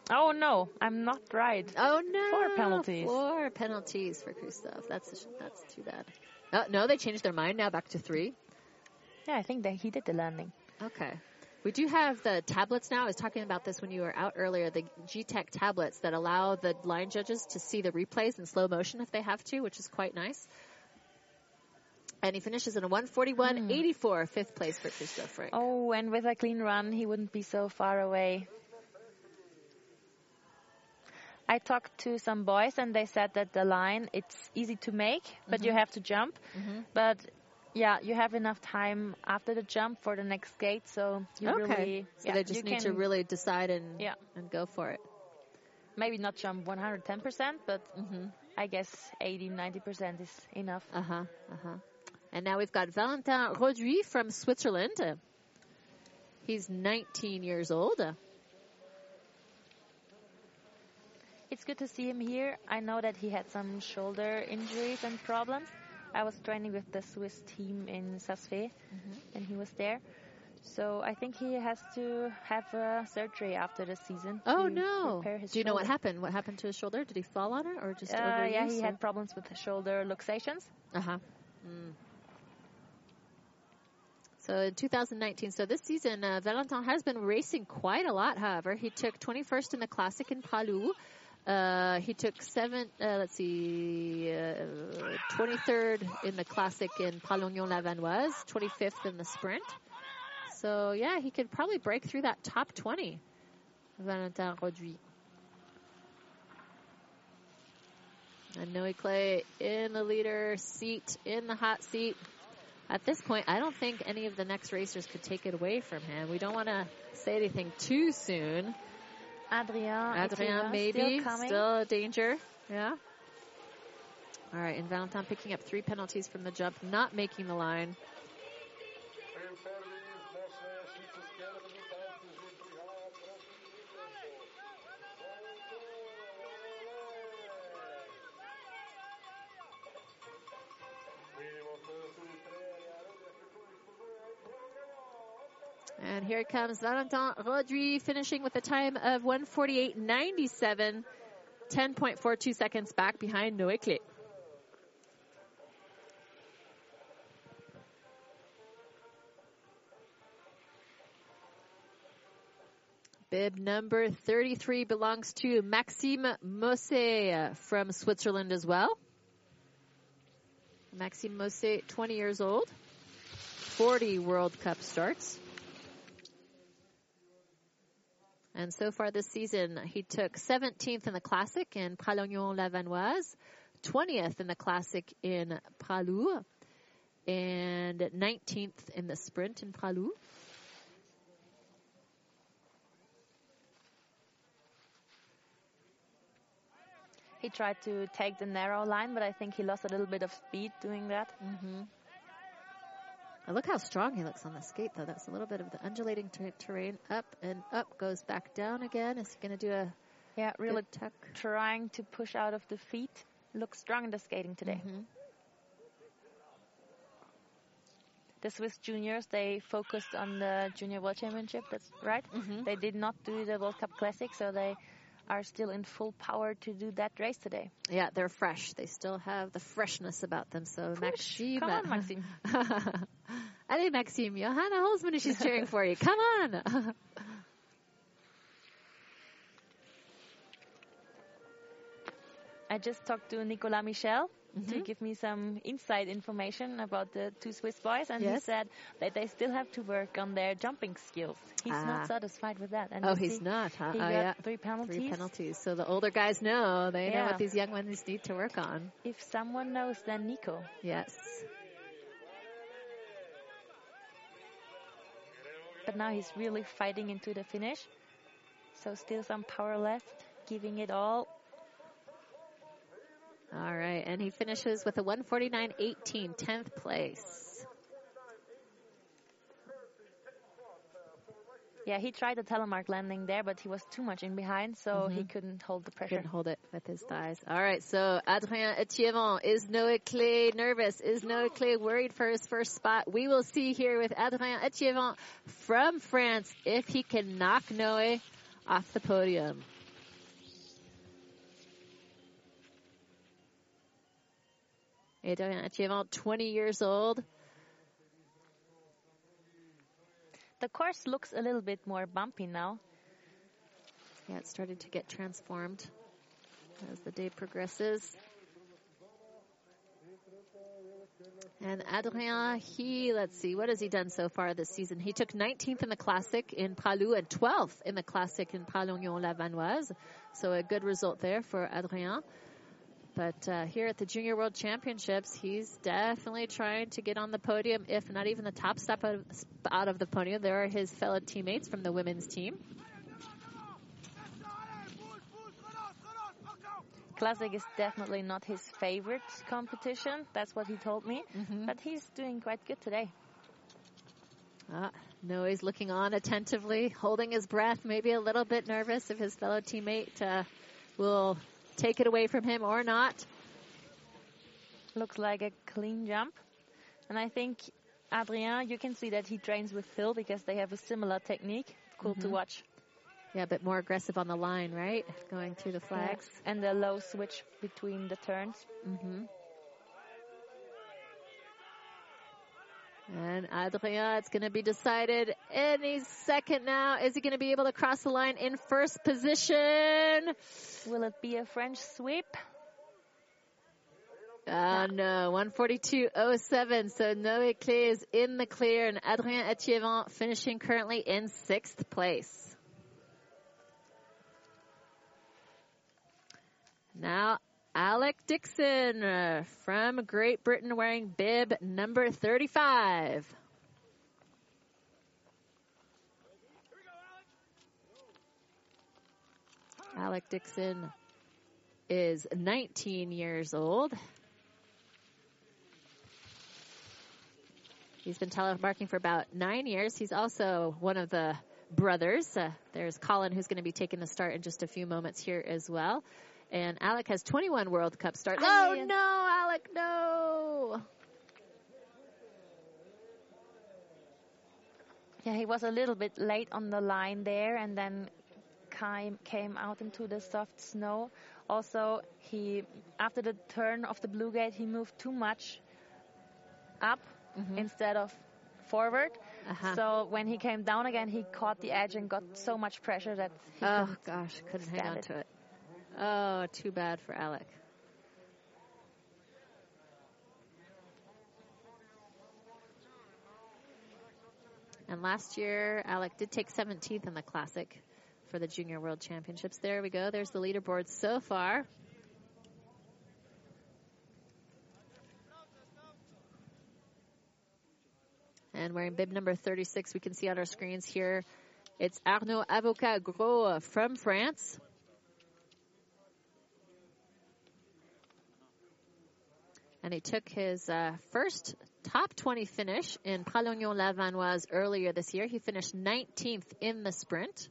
Oh no, I'm not right. Oh no! Four penalties. Four penalties for Christoph. That's a that's too bad. Oh, no, they changed their mind now, back to three. Yeah, I think that he did the landing. Okay. We do have the tablets now. I was talking about this when you were out earlier. The G-Tech tablets that allow the line judges to see the replays in slow motion if they have to, which is quite nice. And he finishes in a 141.84, hmm. fifth place for Christoph Frank. Oh, and with a clean run, he wouldn't be so far away. I talked to some boys and they said that the line it's easy to make, but you have to jump. But yeah, you have enough time after the jump for the next skate, so you okay. really so yeah, they just need to really decide and Yeah. and go for it. maybe not jump 110%, but I guess 80, 90% is enough. Uh huh. Uh huh. And now we've got Valentin Roduit from Switzerland. He's 19 years old. It's good to see him here. I know that he had some shoulder injuries and problems. I was training with the Swiss team in Saas-Fee, and he was there. So I think he has to have a surgery after the season. Oh no! Do you know what happened? What happened to his shoulder? Did he fall on it or just Uh, overuse? yeah, he had problems with the shoulder luxations. Uh huh. Mm. So in 2019, so this season, uh, Valentin has been racing quite a lot. However, he took 21st in the classic in Pra Loup. Uh, he took seven. Uh, let's see, uh, 23rd in the classic in Pralognan-la-Vanoise, 25th in the sprint. So yeah, he could probably break through that top 20. Valentin Roduit. And Noe Clay in the leader seat, in the hot seat. At this point, I don't think any of the next racers could take it away from him. We don't want to say anything too soon. Adrien, Adrien, maybe still still a danger. Yeah. All right, and Valentin picking up three penalties from the jump, not making the line. Here comes Valentin Roduit finishing with a time of 148.97, 10.42 seconds back behind Noé Clay. Bib number 33 belongs to Maxime Mosse from Switzerland as well. Maxime Mosse, 20 years old, 40 World Cup starts. And so far this season, he took 17th in the Classic in Pralognan-la-Vanoise, 20th in the Classic in Pra Loup, and 19th in the Sprint in Pra Loup. He tried to take the narrow line, but I think he lost a little bit of speed doing that. Mm-hmm. Look how strong he looks on the skate, though. That's a little bit of the undulating ter- terrain. Up and up, goes back down again. Is he going to do a Yeah, really good tuck? trying to push out of the feet. Looks strong in the skating today. Mhm. The Swiss juniors, they focused on the Junior World Championship, that's right. Mhm. They did not do the World Cup Classic, so they are still in full power to do that race today. Yeah, they're fresh. They still have the freshness about them. So Maxime. Come on, Maxime. Allez, Maxime. Johanna Holzman is cheering for you. Come on. I just talked to Nicolas Michel to Mhm. give me some inside information about the two Swiss boys, and he said that they still have to work on their jumping skills. He's Ah. not satisfied with that. And oh, he's not, huh? He oh, got yeah. three penalties. Three penalties. So the older guys know. They know what these young ones need to work on. If someone knows, then Nico. Yes. But now he's really fighting into the finish. So still some power left, giving it all. All right. And he finishes with a 149.18, 10th place. Yeah, he tried the telemark landing there, but he was too much in behind, so he Mhm. couldn't hold the pressure. Couldn't hold it with his thighs. All right. So Adrien Etievant. Is Noé Clay nervous? Is Noé Clay worried for his first spot? We will see here with Adrien Etievant from France if he can knock Noé off the podium. Adrien Etievant, 20 years old. The course looks a little bit more bumpy now. Yeah, it's starting to get transformed as the day progresses. And Adrien, he, let's see, what has he done so far this season? He took 19th in the Classic in Pra Loup and 12th in the Classic in Pralognan-la-Vanoise. So a good result there for Adrien. But uh, here at the Junior World Championships, he's definitely trying to get on the podium, if not even the top step out of, out of the podium. There are his fellow teammates from the women's team. Classic is definitely not his favorite competition. That's what he told me. Mhm. But he's doing quite good today. Ah, Noe's looking on attentively, holding his breath, maybe a little bit nervous if his fellow teammate uh, will take it away from him or not. Looks like a clean jump. And I think Adrien, you can see that he trains with Phil because they have a similar technique. Cool to Mhm. watch. Yeah, a bit more aggressive on the line, right? Going through the flags. And the low switch between the turns. hmm And Adrien, it's going to be decided any second now. Is he going to be able to cross the line in first position? Will it be a French sweep? Uh, no, 142.07. So Noé Clay is in the clear and Adrien Etievant finishing currently in sixth place. Now, Alec Dixon uh, from Great Britain wearing bib number 35. Alec. Alec Dixon is 19 years old. He's been telemarking for about nine years. He's also one of the brothers. Uh, there's Colin, who's going to be taking the start in just a few moments here as well. And Alec has 21 World Cup starts. Oh Aye. no, Alec, no! Yeah, he was a little bit late on the line there and then came, came out into the soft snow. Also, he after the turn of the blue gate, he moved too much up instead of forward. Uh-huh. So when he came down again, he caught the edge and got so much pressure that he Oh couldn't gosh, couldn't hang on it. to it. Oh, too bad for Alec. And last year, Alec did take 17th in the Classic for the Junior World Championships. There we go. There's the leaderboard so far. And wearing bib number 36, we can see on our screens here, it's Arnaud Avocat Gros from France. And he took his uh, first top 20 finish in Pralognan-la-Vanoise earlier this year. He finished 19th in the sprint.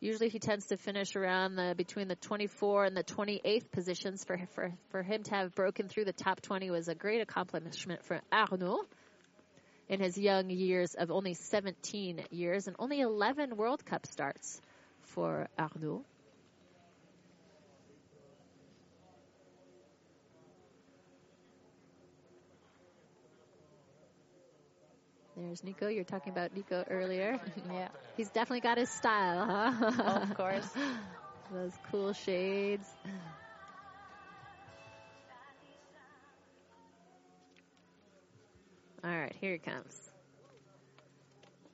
Usually he tends to finish around the between the 24 and the 28th positions. For for for him to have broken through the top 20 was a great accomplishment for Arnaud in his young years of only 17 years and only 11 World Cup starts for Arnaud. There's Nico. You're talking about Nico earlier. yeah, He's definitely got his style, huh? of course. Those cool shades. All right, here he comes.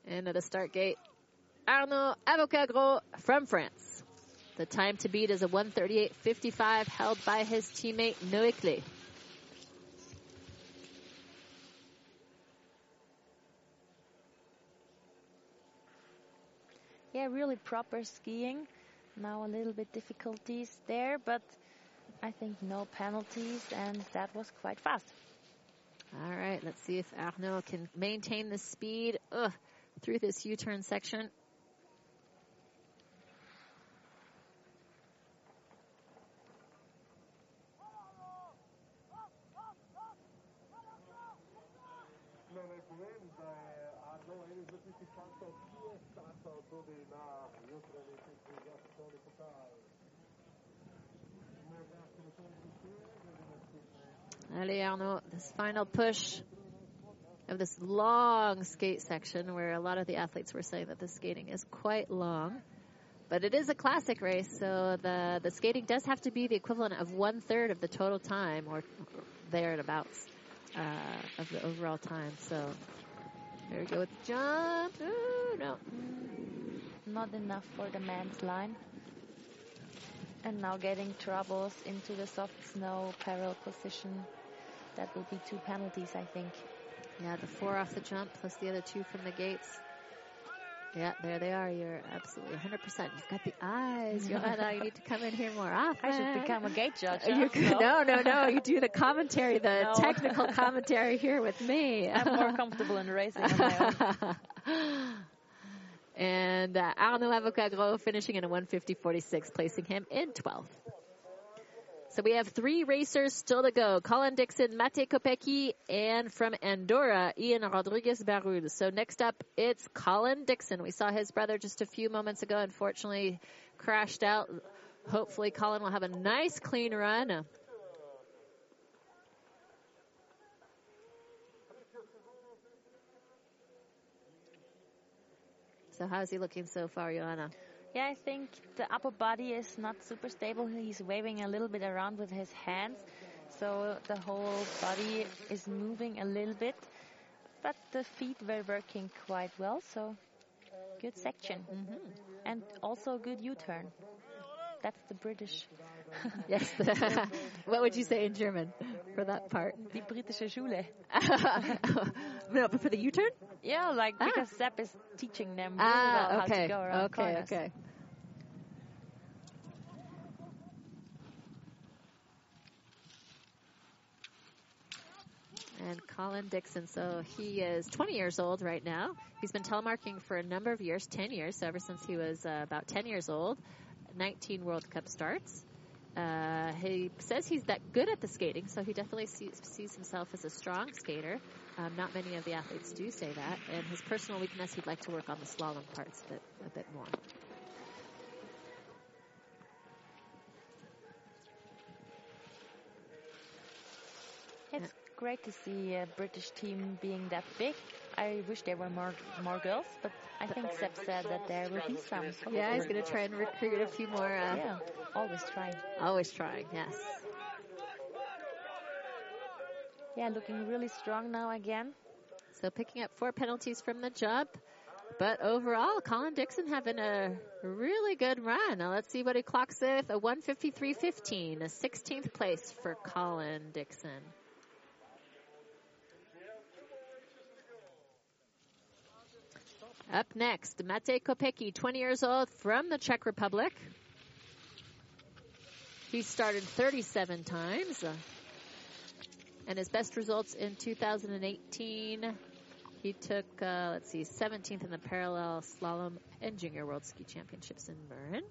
Into the start gate. Arnaud Avocat Gros from France. The time to beat is a 138.55 held by his teammate Noé Yeah, really proper skiing. Now a little bit difficulties there, but I think no penalties, and that was quite fast. All right, let's see if Arnaud can maintain the speed ugh, through this U-turn section. Allez, Arnaud, this final push of this long skate section where a lot of the athletes were saying that the skating is quite long. But it is a classic race, so the, the skating does have to be the equivalent of one third of the total time or thereabouts uh, of the overall time. So there we go with the jump. Ooh, no. Not enough for the man's line. And now getting troubles into the soft snow parallel position. That will be two penalties, I think. Yeah, the four off the jump plus the other two from the gates. Yeah, there they are. You're absolutely 100%. You've got the eyes. Johanna, you need to come in here more often. I should become a gate judge. You huh? could, no, no, no. You do the commentary, the No. technical commentary here with me. I'm more comfortable in racing on my own. and uh, Arnaud Avocat Gros finishing in a 150.46, placing him in 12th. So we have three racers still to go. Colin Dixon, Mate Kopecki, and from Andorra, Ian Rodriguez Barul. So next up, it's Colin Dixon. We saw his brother just a few moments ago, unfortunately crashed out. Hopefully Colin will have a nice clean run. So how's he looking so far, Johanna? Yeah, I think the upper body is not super stable. He's waving a little bit around with his hands, so the whole body is moving a little bit. But the feet were working quite well, so good section. And also a good U-turn. That's the British, Yes. what would you say in German for that part? die britische Schule. no, but for the U-turn? Yeah, like Ah. because Sepp is teaching them really Ah, well how okay, to go around okay, corners. okay. And Colin Dixon, so he is 20 years old right now. He's been telemarking for a number of years, 10 years, so ever since he was uh, about 10 years old. 19 World Cup starts. Uh, he says he's that good at the skating, so he definitely sees, sees himself as a strong skater. Um, not many of the athletes do say that. And his personal weakness, he'd like to work on the slalom parts a bit, a bit more. Great to see a British team being that big. I wish there were more more girls, but I think Sepp said that there will be some. Yeah, he's going to try and recruit a few more. Uh, Yeah, always trying. Always trying, yes. Yeah, looking really strong now again. So picking up four penalties from the jump. But overall, Colin Dixon having a really good run. Now let's see what he clocks with. A 153.15, a 16th place for Colin Dixon. Up next, Mate Kopecki, 20 years old from the Czech Republic. He started 37 times. uh, And his best results in 2018, he took, uh, let's see, 17th in the parallel slalom and junior world ski championships in Bern.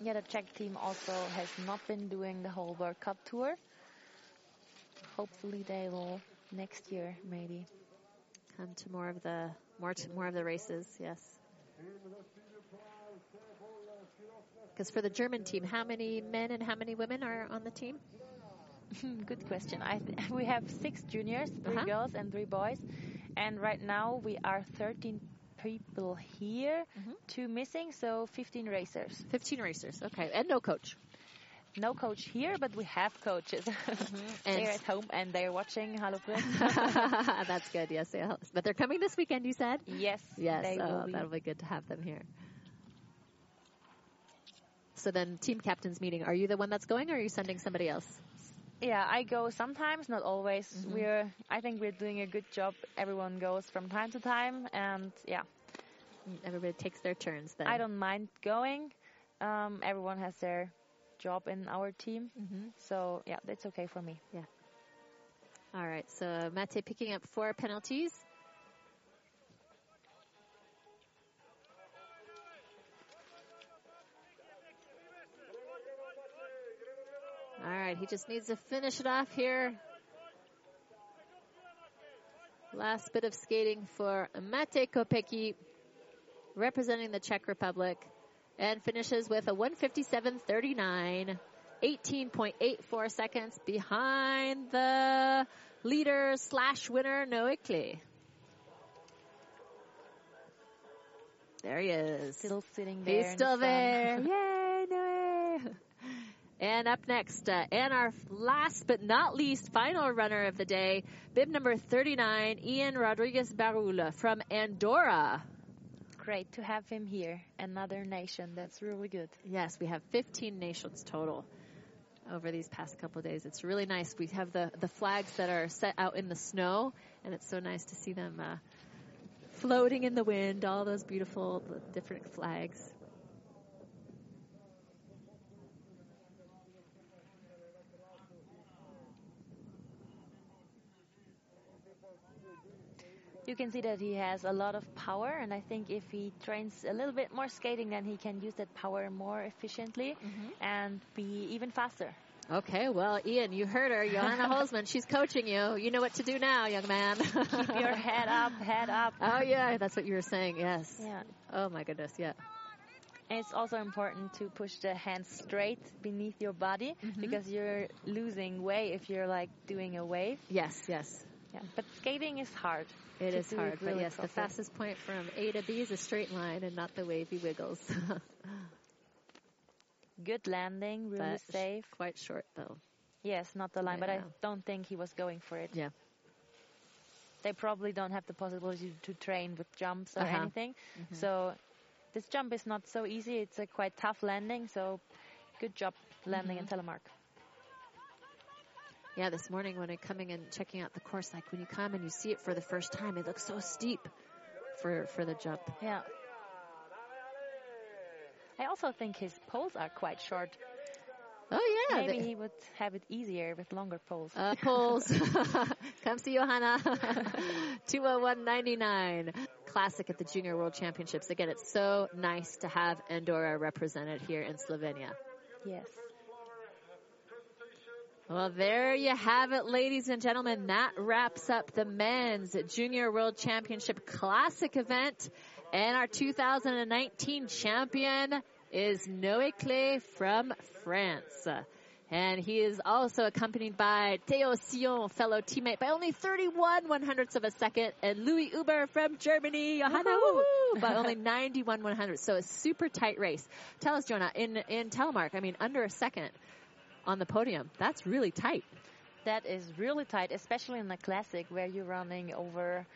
Yeah, the Czech team also has not been doing the whole World Cup tour. Hopefully they will next year, maybe. Come to more of the more to more of the races, yes. Because for the German team, how many men and how many women are on the team? Good question. I th- we have six juniors, 3 Uh-huh. girls and three boys, and right now we are 13 people here, Mhm. two missing, so 15 racers. 15 racers, okay, and no coach. No coach here, but we have coaches. And- they're at home and they're watching Hello. That's good, yes. they. But they're coming this weekend, you said? yes, Yes, they oh, be. that'll be good to have them here. So then, team captains meeting. Are you the one that's going, or are you sending somebody else? Yeah, I go sometimes, not always. Mhm. We're, I think we're doing a good job. Everyone goes from time to time, and yeah, Everybody takes their turns. Then I don't mind going. Um, everyone has their job in our team, Mhm. so yeah, that's okay for me. Yeah. All right. So Mate picking up four penalties. All right. He just needs to finish it off here. Last bit of skating for Mate Kopecki, representing the Czech Republic, and finishes with a 157.39. 18.84 seconds behind the leader slash winner, Noé Clay. There he is. Still sitting there. He's still the there. Yay, Noe! And up next, uh, and our last but not least final runner of the day, bib number 39, Ian Rodriguez Barula from Andorra. Great to have him here. Another nation. That's really good. Yes, we have 15 nations total over these past couple days. It's really nice. We have the, the flags that are set out in the snow, and it's so nice to see them uh, floating in the wind, all those beautiful different flags. You can see that he has a lot of power, and I think if he trains a little bit more skating, then he can use that power more efficiently mm-hmm. and be even faster. Okay, well, Ian, you heard her, Johanna Holzmann. She's coaching you. You know what to do now, young man. Keep your head up, head up. Oh, yeah, that's what you were saying, yes. Yeah. Oh, my goodness, yeah. And it's also important to push the hands straight beneath your body mm-hmm. because you're losing weight if you're like doing a wave. Yes, yes. Yeah. But skating is hard. It is to is do hard, but really yes, the fastest point from A to B is a straight line and not the wavy wiggles. Good landing, really But safe. Quite short, though. Yes, not the line, but I don't think he was going for it. Yeah. They probably don't have the possibility to train with jumps or Uh-huh. anything. So this jump is not so easy. It's a quite tough landing. So good job landing Mm-hmm. in telemark. Yeah, this morning when I'm coming and checking out the course, like when you come and you see it for the first time, it looks so steep for for the jump. Yeah. I also think his poles are quite short. Oh yeah, Maybe he would have it easier with longer poles. Uh, polls. Come see Johanna. 201.99. Classic at the Junior World Championships. Again, it's so nice to have Andorra represented here in Slovenia. yes. Well, there you have it, ladies and gentlemen. That wraps up the men's Junior World Championship Classic event. And our 2019 champion is Noé Clay from France. And he is also accompanied by Theo Sillon, fellow teammate, by only 31 one hundredths of a second, and Louis Uber from Germany, Johanna, by only 91 one hundredths. So a super tight race. Tell us, Jonah, in, in telemark, I mean, under a second on the podium. That's really tight. That is really tight, especially in the classic where you're running over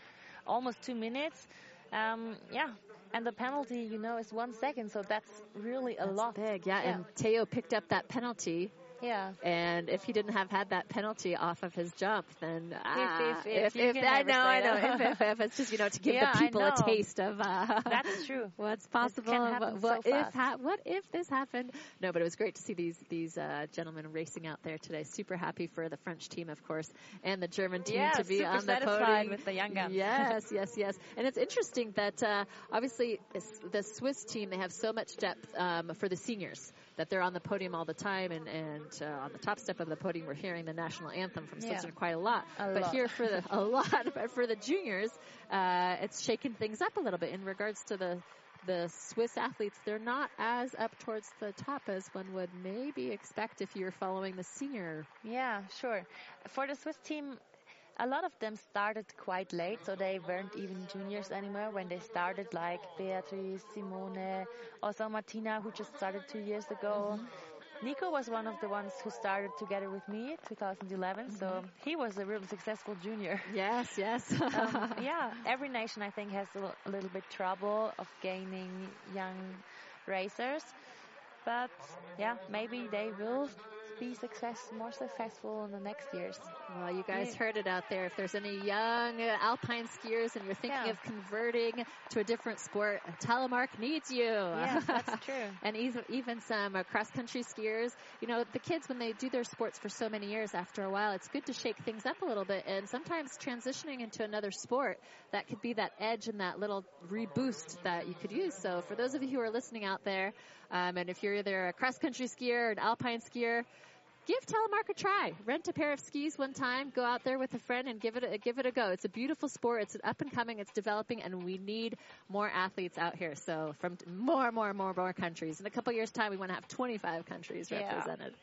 almost two minutes. Um, yeah. And the penalty, you know, is one second, so that's really a That's lot. big, yeah. Yeah. And Theo picked up that penalty, Yeah. and if he didn't have had that penalty off of his jump, then ah, if- if, you can I know, I know, if, if, if it's just you know to give Yeah, the people a taste of uh, That's true. what's possible. what, what so if ha- what if this happened? No, but it was great to see these these uh, gentlemen racing out there today. Super happy for the French team, of course, and the German team Yeah, to be on the podium with the young guns. Yes, yes, yes. And it's interesting that uh, obviously the Swiss team they have so much depth um, for the seniors that they're on the podium all the time, and and uh, on the top step of the podium we're hearing the national anthem from Yeah. Switzerland quite a lot. A but lot. here for the a lot, but for the juniors, uh, it's shaken things up a little bit in regards to the. The Swiss athletes, they're not as up towards the top as one would maybe expect if you're following the senior. Yeah, sure. For the Swiss team, a lot of them started quite late, so they weren't even juniors anymore when they started, like Beatrice, Simone, also Martina, who just started two years ago. Nico was one of the ones who started together with me 2011, so he was a real successful junior. Yes, yes. um, yeah, every nation I think has a, l- a little bit trouble of gaining young racers, but yeah, maybe they will be success more successful in the next years. Well, you guys Yeah. heard it out there. If there's any young uh, alpine skiers and you're thinking Yeah. of converting to a different sport, Telemark needs you. Yeah, that's true. and even, even some uh, cross country skiers, you know, the kids when they do their sports for so many years, after a while, it's good to shake things up a little bit. And sometimes transitioning into another sport, that could be that edge and that little reboost that you could use. So for those of you who are listening out there, um, and if you're either a cross country skier or an alpine skier, give telemark a try. Rent a pair of skis one time, go out there with a friend and give it a, give it a go. It's a beautiful sport. It's up and coming. It's developing, and we need more athletes out here. So from more, more, more, more countries. In a couple years' time, we want to have 25 countries Yeah. represented.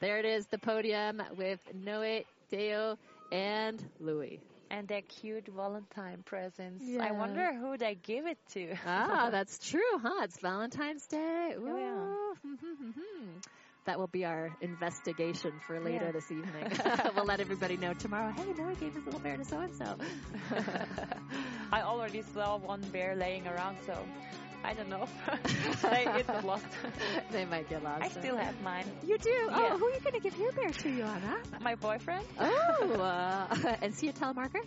There it is, the podium with Noe, Theo, and Louis. And their cute Valentine presents. Yeah. I wonder who they give it to. Ah, that's true, huh? It's Valentine's Day. Ooh. Oh, That will be our investigation for later Yeah. this evening. we'll let everybody know tomorrow. Hey, Noah gave his little bear to so and so. I already saw one bear laying around, so I don't know. they, was lost. They might get lost. I still have mine. You do? Yeah. Oh, who are you going to give your bear to, Joanna? My boyfriend? Oh, uh, and see a telemarker?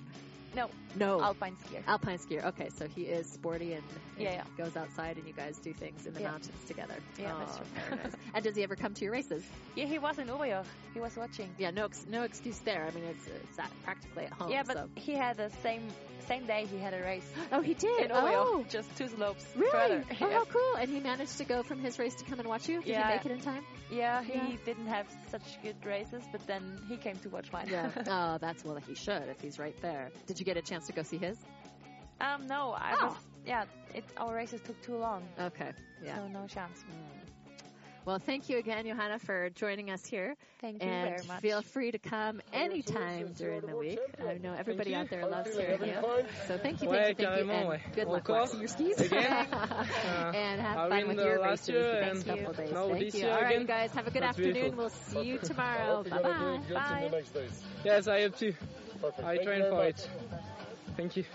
No, No. alpine skier. Alpine skier. Okay, so he is sporty and, and Yeah, yeah. goes outside and you guys do things in the Yeah. mountains together. Yeah, oh, that's true. very nice. and does he ever come to your races? Yeah, he was in Oberjoch. He was watching. Yeah, no, ex- no excuse there. I mean, it's it's at, practically at home. yeah, but so. he had the same same day he had a race oh, he did. in oh, just two slopes really? further. Oh, Yeah. how cool! And he managed to go from his race to come and watch you. Did Yeah. he make it in time? Yeah, he didn't have such good races, but then he came to watch mine. Yeah. oh, that's well. He should if he's right there. Did you get a chance to go see his? um, no, I Oh. was. Yeah, it, our races took too long, Okay. Yeah. so no chance. Well, thank you again, Johanna, for joining us here. Thank you and very much. feel free to come anytime during the week. I know everybody out there loves hearing you. So thank you, thank you, thank you, and good luck Encore. waxing your skis. And have fun with your races the next and couple days. Thank you. All right, you guys, have a good afternoon. We'll see you tomorrow. Hope you're Bye gonna do bye. good in the next days. Yes, I have to. Perfect. I Thank train for it. Thank you.